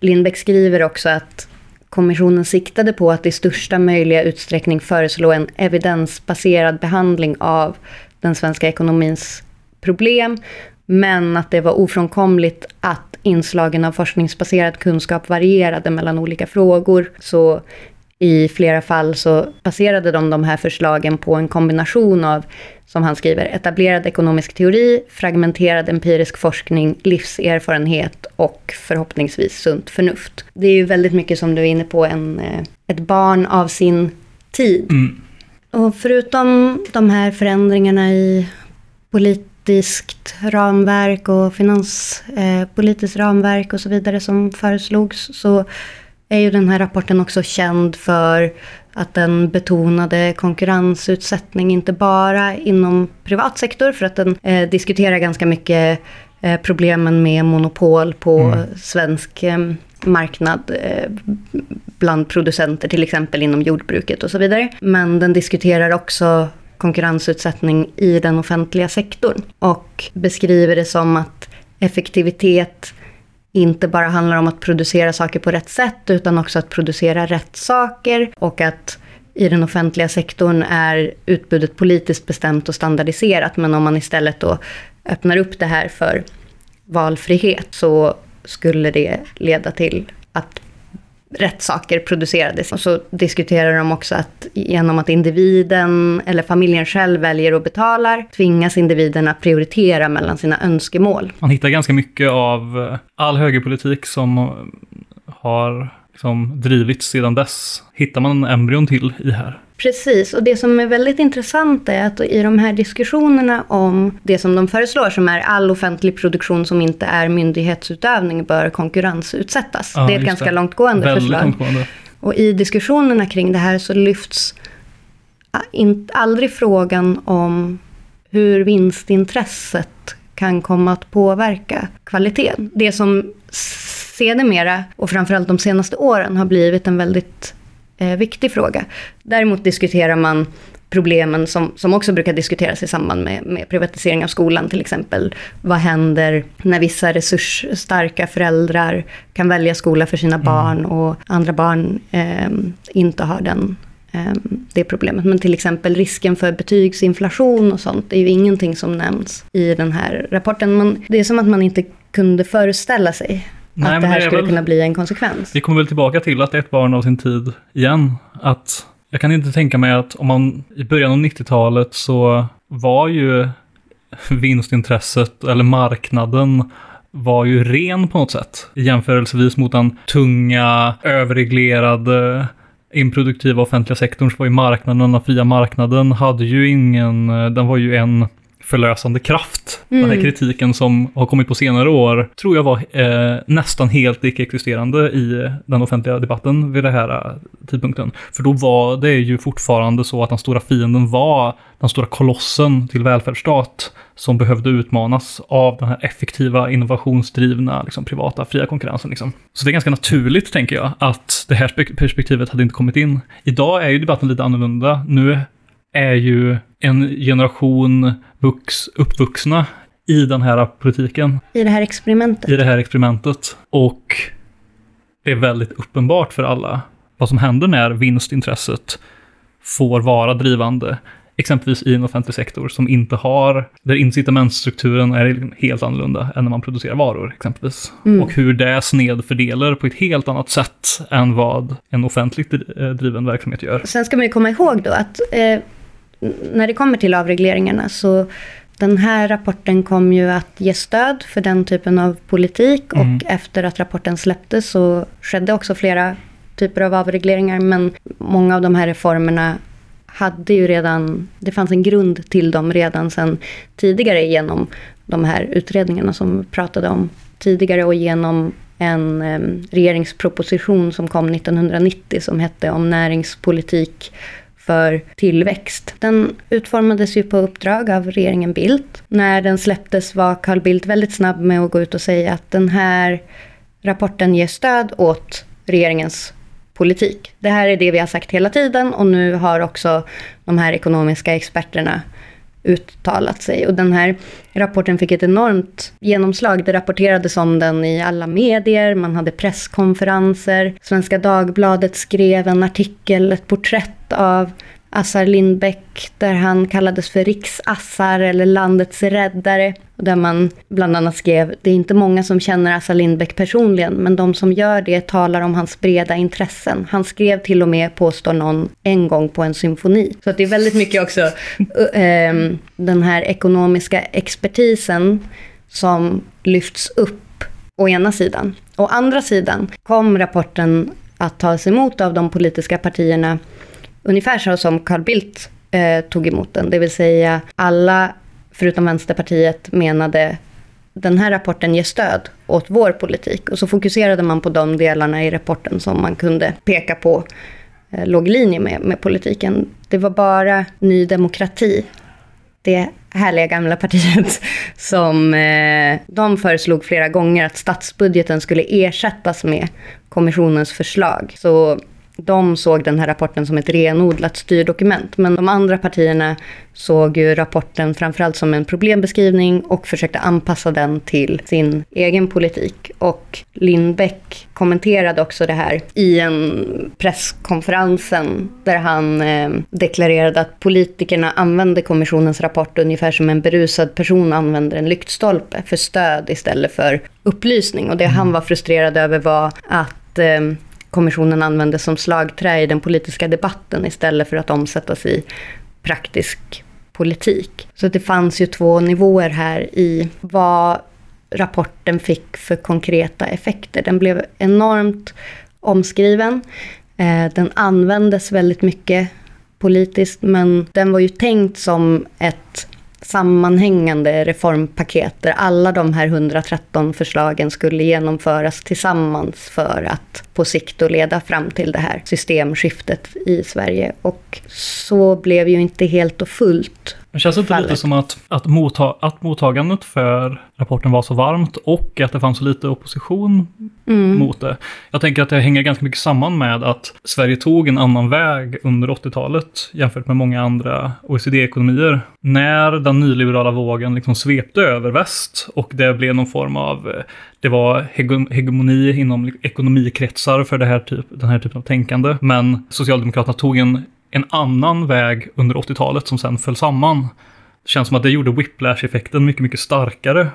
Lindbeck skriver också att kommissionen siktade på att i största möjliga utsträckning föreslå en evidensbaserad behandling av den svenska ekonomins problem, men att det var ofrånkomligt att inslagen av forskningsbaserad kunskap varierade mellan olika frågor. Så i flera fall så baserade de de här förslagen på en kombination av, som han skriver, etablerad ekonomisk teori, fragmenterad empirisk forskning, livserfarenhet och förhoppningsvis sunt förnuft. Det är ju väldigt mycket som du är inne på, en, eh, ett barn av sin tid. Mm. Och förutom de här förändringarna i polit politiskt ramverk och finanspolitiskt eh, ramverk och så vidare som föreslogs så är ju den här rapporten också känd för att den betonade konkurrensutsättning, inte bara inom privat sektor, för att den eh, diskuterar ganska mycket eh, problemen med monopol på mm. svensk eh, marknad eh, bland producenter, till exempel inom jordbruket och så vidare. Men den diskuterar också konkurrensutsättning i den offentliga sektorn. Och beskriver det som att effektivitet inte bara handlar om att producera saker på rätt sätt, utan också att producera rätt saker. Och att i den offentliga sektorn är utbudet politiskt bestämt och standardiserat. Men om man istället då öppnar upp det här för valfrihet så skulle det leda till att rätt saker producerades. Och så diskuterar de också att genom att individen eller familjen själv väljer och betalar tvingas individen att prioritera mellan sina önskemål. Man hittar ganska mycket av eh, all högerpolitik som eh, har liksom drivits sedan dess. Hittar man embryon till i här. Precis, och det som är väldigt intressant är att i de här diskussionerna om det som de föreslår, som är all offentlig produktion som inte är myndighetsutövning bör konkurrensutsättas. Ja, det är ett ganska det. långtgående väldigt förslag. Långtgående. Och i diskussionerna kring det här så lyfts aldrig frågan om hur vinstintresset kan komma att påverka kvaliteten. Det som sedermera, och framförallt de senaste åren, har blivit en väldigt eh, viktig fråga. Däremot diskuterar man problemen som, som också brukar diskuteras i samband med, med privatisering av skolan till exempel. Vad händer när vissa resursstarka föräldrar kan välja skola för sina mm. barn och andra barn eh, inte har den, eh, det problemet. Men till exempel risken för betygsinflation och sånt är ju ingenting som nämns i den här rapporten. Men det är som att man inte kunde föreställa sig Nej, att det här det skulle väl, kunna bli en konsekvens. Vi kommer väl tillbaka till att det är ett barn av sin tid igen. Att jag kan inte tänka mig att om man i början av 90-talet så var ju vinstintresset eller marknaden var ju ren på något sätt. Jämförelsevis mot den tunga, överreglerade, improduktiva offentliga sektorn så var ju marknaden, den fria marknaden, hade ju ingen, den var ju en förlösande kraft. Mm. Den här mm. kritiken som har kommit på senare år tror jag var eh, nästan helt icke-existerande i den offentliga debatten vid den här eh, tidpunkten. För då var det ju fortfarande så att den stora fienden var den stora kolossen till välfärdsstat som behövde utmanas av den här effektiva, innovationsdrivna, liksom, privata, fria konkurrensen. Liksom. Så det är ganska naturligt, tänker jag, att det här perspektivet hade inte kommit in. Idag är ju debatten lite annorlunda. Nu är ju en generation vux, uppvuxna i den här politiken. I det här experimentet. I det här experimentet. Och det är väldigt uppenbart för alla vad som händer när vinstintresset får vara drivande. Exempelvis i en offentlig sektor som inte har, där incitamentstrukturen är helt annorlunda än när man producerar varor exempelvis. Mm. Och hur det snedfördelar på ett helt annat sätt än vad en offentligt driven verksamhet gör. Sen ska man ju komma ihåg då att eh, när det kommer till avregleringarna så den här rapporten kom ju att ge stöd för den typen av politik mm. och efter att rapporten släpptes så skedde också flera typer av avregleringar men många av de här reformerna hade ju redan, det fanns en grund till dem redan sedan tidigare genom de här utredningarna som vi pratade om tidigare och genom en eh, regeringsproposition som kom 1990 som hette om näringspolitik för tillväxt. Den utformades ju på uppdrag av regeringen Bildt. När den släpptes var Carl Bildt väldigt snabb med att gå ut och säga att den här rapporten ger stöd åt regeringens politik. Det här är det vi har sagt hela tiden och nu har också de här ekonomiska experterna uttalat sig. Och den här rapporten fick ett enormt genomslag. Det rapporterades om den i alla medier, man hade presskonferenser. Svenska Dagbladet skrev en artikel, ett porträtt av Assar Lindbeck där han kallades för Riksassar eller landets räddare. Och där man bland annat skrev, det är inte många som känner Assar Lindbeck personligen, men de som gör det talar om hans breda intressen. Han skrev till och med, påstår någon, en gång på en symfoni. Så det är väldigt mycket också äh, den här ekonomiska expertisen som lyfts upp å ena sidan. Å andra sidan kom rapporten att tas emot av de politiska partierna ungefär så som Carl Bildt eh, tog emot den. Det vill säga alla, förutom Vänsterpartiet, menade den här rapporten ger stöd åt vår politik. Och så fokuserade man på de delarna i rapporten som man kunde peka på eh, låg i linje med, med politiken. Det var bara Ny Demokrati, det härliga gamla partiet, som eh, de föreslog flera gånger att statsbudgeten skulle ersättas med kommissionens förslag. Så de såg den här rapporten som ett renodlat styrdokument. Men de andra partierna såg ju rapporten framförallt som en problembeskrivning och försökte anpassa den till sin egen politik. Och Lindbäck kommenterade också det här i en presskonferensen där han eh, deklarerade att politikerna använde kommissionens rapport ungefär som en berusad person använder en lyktstolpe för stöd istället för upplysning. Och det han var frustrerad över var att eh, kommissionen användes som slagträ i den politiska debatten istället för att omsättas i praktisk politik. Så det fanns ju två nivåer här i vad rapporten fick för konkreta effekter. Den blev enormt omskriven. Eh, den användes väldigt mycket politiskt men den var ju tänkt som ett sammanhängande reformpaket där alla de här 113 förslagen skulle genomföras tillsammans för att på sikt och leda fram till det här systemskiftet i Sverige. Och så blev ju inte helt och fullt det känns inte lite som att, att, motta, att mottagandet för rapporten var så varmt och att det fanns så lite opposition mm. mot det. Jag tänker att det hänger ganska mycket samman med att Sverige tog en annan väg under 80-talet jämfört med många andra OECD-ekonomier. När den nyliberala vågen liksom svepte över väst och det blev någon form av det var hegemoni inom ekonomikretsar för det här typ, den här typen av tänkande. Men Socialdemokraterna tog en en annan väg under 80-talet som sen föll samman. Det känns som att det gjorde whiplash-effekten mycket, mycket starkare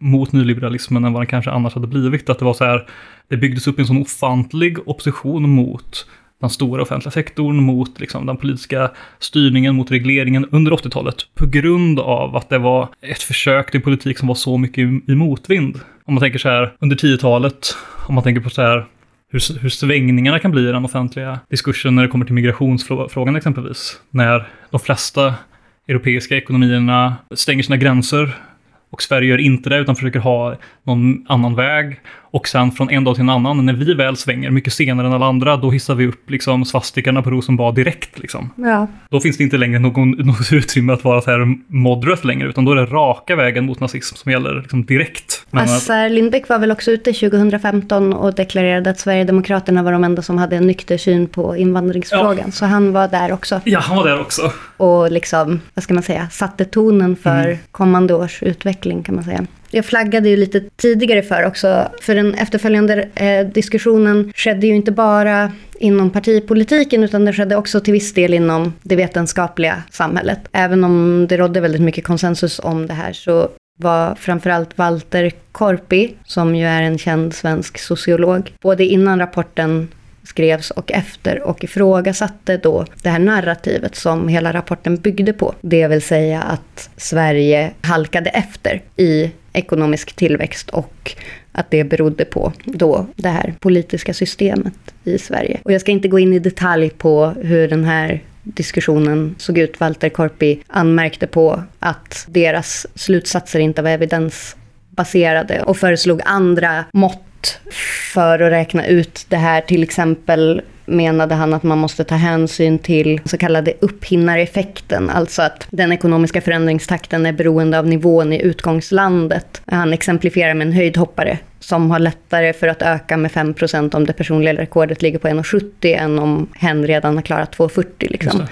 mot nyliberalismen än vad den kanske annars hade blivit. Att det var så här, det byggdes upp en sån ofantlig opposition mot den stora offentliga sektorn, mot liksom, den politiska styrningen, mot regleringen under 80-talet. På grund av att det var ett försök till politik som var så mycket i, i motvind. om man tänker så här under 10-talet, om man tänker på så här hur, hur svängningarna kan bli i den offentliga diskursen när det kommer till migrationsfrågan exempelvis. När de flesta europeiska ekonomierna stänger sina gränser och Sverige gör inte det utan försöker ha någon annan väg. Och sen från en dag till en annan, när vi väl svänger mycket senare än alla andra, då hissar vi upp liksom svastikarna på Rosenbad direkt. Liksom. Ja. Då finns det inte längre någon, något utrymme att vara så här moderate längre, utan då är det raka vägen mot nazism som gäller liksom direkt. Men Assar Lindbeck var väl också ute 2015 och deklarerade att Sverigedemokraterna var de enda som hade en nykter syn på invandringsfrågan. Ja. Så han var där också. Ja, han var där också. Och liksom, vad ska man säga, satte tonen för mm. kommande års utveckling kan man säga. Jag flaggade ju lite tidigare för också, för den efterföljande eh, diskussionen skedde ju inte bara inom partipolitiken utan det skedde också till viss del inom det vetenskapliga samhället. Även om det rådde väldigt mycket konsensus om det här så var framförallt Walter Korpi, som ju är en känd svensk sociolog, både innan rapporten skrevs och efter och ifrågasatte då det här narrativet som hela rapporten byggde på. Det vill säga att Sverige halkade efter i ekonomisk tillväxt och att det berodde på då det här politiska systemet i Sverige. Och jag ska inte gå in i detalj på hur den här diskussionen såg ut. Walter Korpi anmärkte på att deras slutsatser inte var evidensbaserade och föreslog andra mått för att räkna ut det här. Till exempel menade han att man måste ta hänsyn till så kallade upphinnareffekten, alltså att den ekonomiska förändringstakten är beroende av nivån i utgångslandet. Han exemplifierar med en höjdhoppare som har lättare för att öka med 5% om det personliga rekordet ligger på 1,70 än om hen redan har klarat 2,40. Liksom.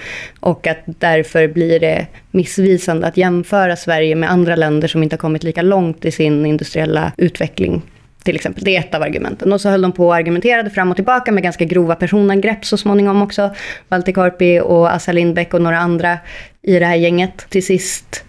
Och att därför blir det missvisande att jämföra Sverige med andra länder som inte har kommit lika långt i sin industriella utveckling till exempel. Det är ett av argumenten. Och så höll de på och argumenterade fram och tillbaka med ganska grova personangrepp så småningom också. Walter Korpi och Assa Lindbeck och några andra i det här gänget. Till sist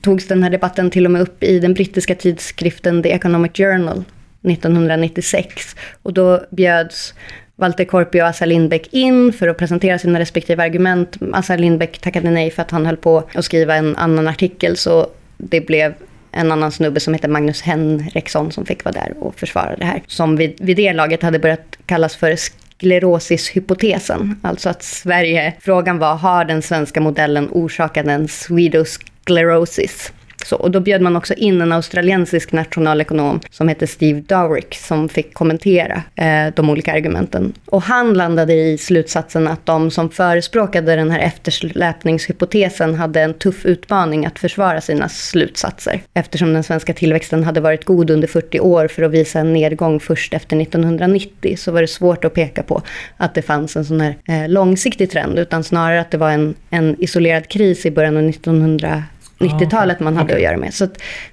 togs den här debatten till och med upp i den brittiska tidskriften The Economic Journal 1996. Och då bjöds Walter Korpi och Assa Lindbeck in för att presentera sina respektive argument. Assa Lindbeck tackade nej för att han höll på att skriva en annan artikel, så det blev en annan snubbe som heter Magnus Henriksson som fick vara där och försvara det här. Som vid, vid det laget hade börjat kallas för sklerosishypotesen. Alltså att Sverige, frågan var, har den svenska modellen orsakat en swedosklerosis? Så, och då bjöd man också in en australiensisk nationalekonom som hette Steve Dowrick som fick kommentera eh, de olika argumenten. Och han landade i slutsatsen att de som förespråkade den här eftersläpningshypotesen hade en tuff utmaning att försvara sina slutsatser. Eftersom den svenska tillväxten hade varit god under 40 år för att visa en nedgång först efter 1990 så var det svårt att peka på att det fanns en sån här eh, långsiktig trend utan snarare att det var en, en isolerad kris i början av 1900 90-talet man hade okay. att göra med. Så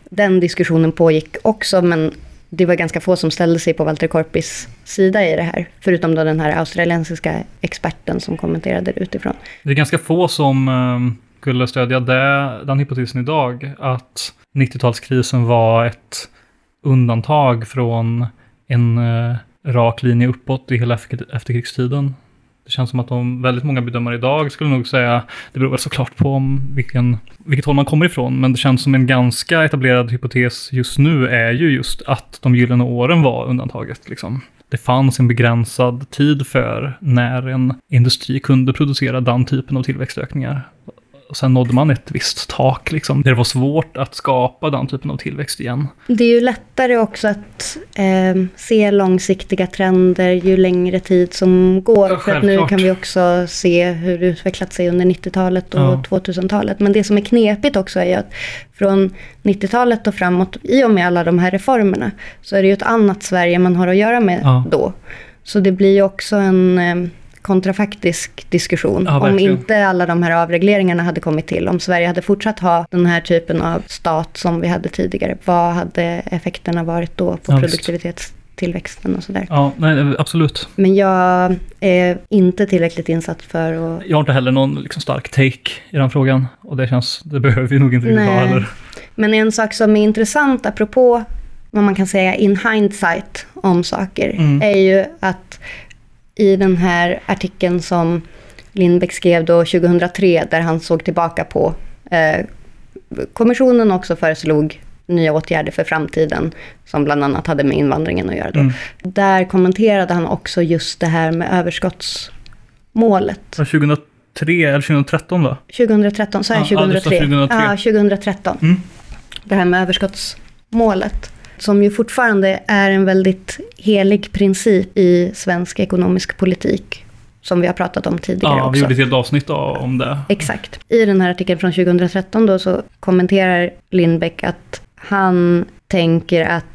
den diskussionen pågick också, men det var ganska få som ställde sig på Walter Korpis sida i det här. Förutom då den här australiensiska experten som kommenterade det utifrån. Det är ganska få som um, skulle stödja det, den hypotesen idag. Att 90-talskrisen var ett undantag från en uh, rak linje uppåt i hela efterkrigstiden. Det känns som att de, väldigt många bedömare idag skulle nog säga, det beror väl såklart på om vilken, vilket håll man kommer ifrån, men det känns som en ganska etablerad hypotes just nu är ju just att de gyllene åren var undantaget. Liksom. Det fanns en begränsad tid för när en industri kunde producera den typen av tillväxtökningar. Och sen nådde man ett visst tak, liksom, där det var svårt att skapa den typen av tillväxt igen. Det är ju lättare också att eh, se långsiktiga trender ju längre tid som går. Ja, för nu kan vi också se hur det utvecklat sig under 90-talet och ja. 2000-talet. Men det som är knepigt också är ju att från 90-talet och framåt, i och med alla de här reformerna, så är det ju ett annat Sverige man har att göra med ja. då. Så det blir ju också en... Eh, kontrafaktisk diskussion. Ja, om inte alla de här avregleringarna hade kommit till, om Sverige hade fortsatt ha den här typen av stat som vi hade tidigare, vad hade effekterna varit då på ja, produktivitetstillväxten och sådär. Ja, nej, absolut. Men jag är inte tillräckligt insatt för att... Jag har inte heller någon liksom stark take i den frågan. Och det känns, det behöver vi nog inte riktigt ha heller. Men en sak som är intressant, apropå vad man kan säga in hindsight om saker, mm. är ju att i den här artikeln som Lindbeck skrev då 2003, där han såg tillbaka på eh, kommissionen också föreslog nya åtgärder för framtiden, som bland annat hade med invandringen att göra. Då. Mm. Där kommenterade han också just det här med överskottsmålet. Var 2003 eller 2013 va? 2013, sa jag Ja, ja, du sa 2003? 2003. Ja, 2013. Mm. Det här med överskottsmålet. Som ju fortfarande är en väldigt helig princip i svensk ekonomisk politik. Som vi har pratat om tidigare Ja, vi också. gjorde ett helt avsnitt om det. Exakt. I den här artikeln från 2013 då så kommenterar Lindbäck att han tänker att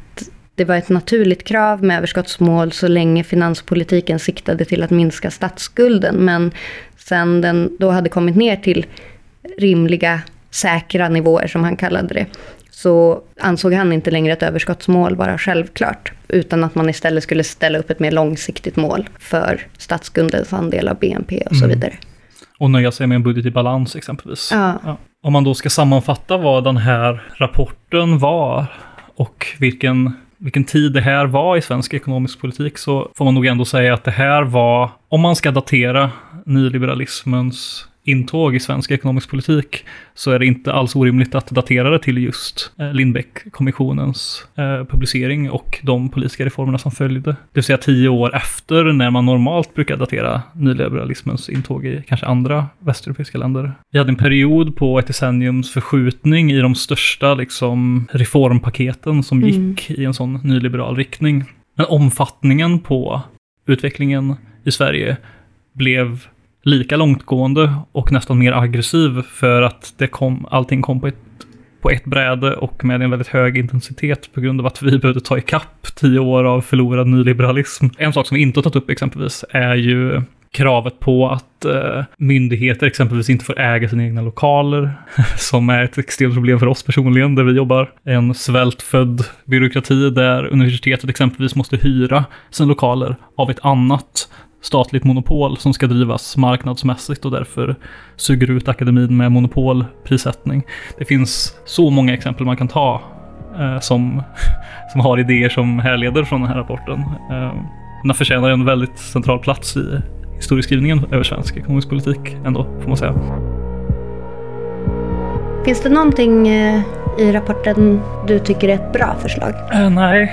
det var ett naturligt krav med överskottsmål så länge finanspolitiken siktade till att minska statsskulden. Men sen den då hade kommit ner till rimliga, säkra nivåer som han kallade det, så ansåg han inte längre ett överskottsmål vara självklart, utan att man istället skulle ställa upp ett mer långsiktigt mål för statsskuldens andel av BNP och så Mm. vidare. Och nöja sig med en budget i balans exempelvis. Ja. Om man då ska sammanfatta vad den här rapporten var och vilken, vilken tid det här var i svensk ekonomisk politik så får man nog ändå säga att det här var, om man ska datera nyliberalismens intåg i svensk ekonomisk politik så är det inte alls orimligt att datera det till just eh, Lindbeck-kommissionens eh, publicering och de politiska reformerna som följde. Det vill säga tio år efter när man normalt brukar datera nyliberalismens intåg i kanske andra västeuropeiska länder. Vi hade en period på ett decenniums förskjutning i de största liksom, reformpaketen som Mm. gick i en sån nyliberal riktning. Men omfattningen på utvecklingen i Sverige blev lika långtgående och nästan mer aggressiv för att det kom, allting kom på ett, på ett bräde och med en väldigt hög intensitet på grund av att vi behövde ta ikapp tio år av förlorad nyliberalism. En sak som vi inte har tagit upp exempelvis är ju kravet på att eh, myndigheter exempelvis inte får äga sina egna lokaler, som är ett extremt problem för oss personligen där vi jobbar. En svältfödd byråkrati där universitetet exempelvis måste hyra sina lokaler av ett annat statligt monopol som ska drivas marknadsmässigt och därför suger ut akademin med monopolprissättning. Det finns så många exempel man kan ta eh, som, som har idéer som härleder från den här rapporten. Eh, den förtjänar en väldigt central plats i historieskrivningen över svensk ekonomisk politik ändå, får man säga. Finns det någonting eh, i rapporten du tycker är ett bra förslag? Eh, nej,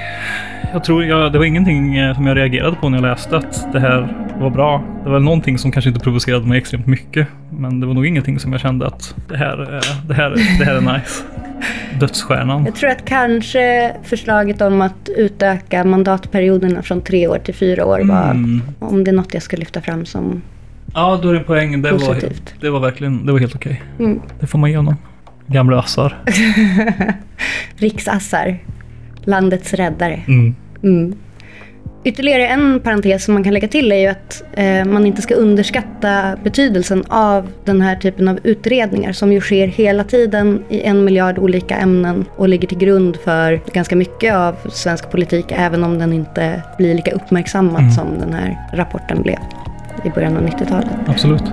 jag tror jag, det var ingenting eh, som jag reagerade på när jag läste att det här var bra. Det var någonting som kanske inte provocerade mig extremt mycket. Men det var nog ingenting som jag kände att det här, eh, det här, det här är nice. Dödsstjärnan. Jag tror att kanske förslaget om att utöka mandatperioderna från tre år till fyra år var, Mm. om det är något jag ska lyfta fram som Ja, då är det en poäng. Det var, det var verkligen, det var helt okej. Mm. Det får man ge honom. Gamla assar. Riksassar, landets räddare. Mm. Mm. Ytterligare en parentes som man kan lägga till är ju att eh, man inte ska underskatta betydelsen av den här typen av utredningar som ju sker hela tiden i en miljard olika ämnen och ligger till grund för ganska mycket av svensk politik även om den inte blir lika uppmärksammad Mm. som den här rapporten blev i början av 90-talet. Absolut.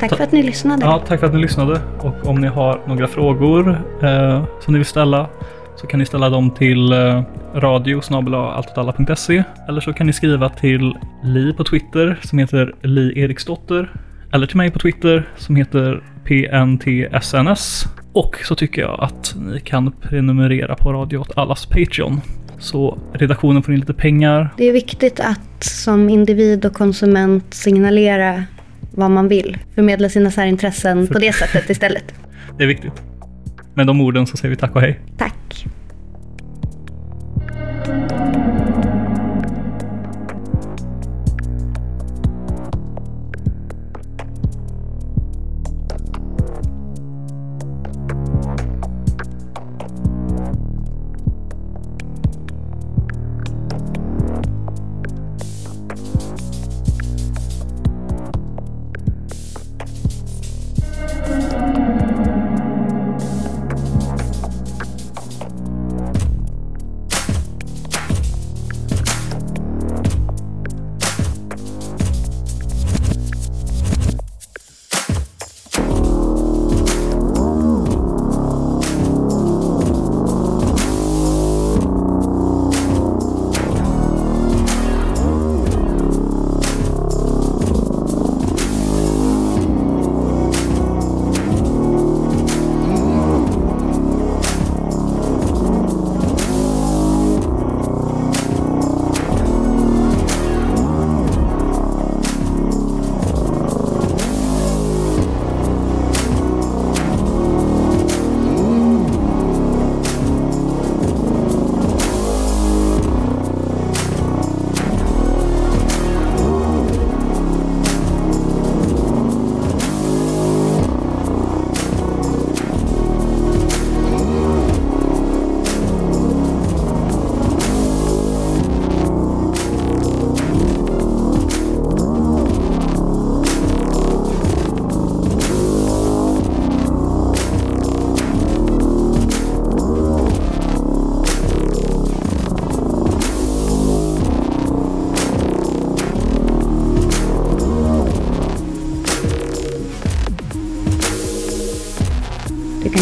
Tack Ta- för att ni lyssnade. Ja, tack för att ni lyssnade. Och om ni har några frågor eh, som ni vill ställa så kan ni ställa dem till eh, radio eller så kan ni skriva till Li på Twitter som heter Li Eriksdotter eller till mig på Twitter som heter PNTSNS. Och så tycker jag att ni kan prenumerera på Radio åt allas Patreon. Så redaktionen får in lite pengar. Det är viktigt att som individ och konsument signalera vad man vill. Förmedla sina särintressen på det sättet istället. Det är viktigt. Med de orden så säger vi tack och hej. Tack.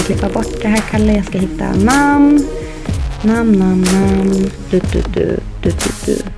Klippa bort det här Kalle. Jag ska hitta namn. Namn, namn, namn. Du, du, du, du, du, du.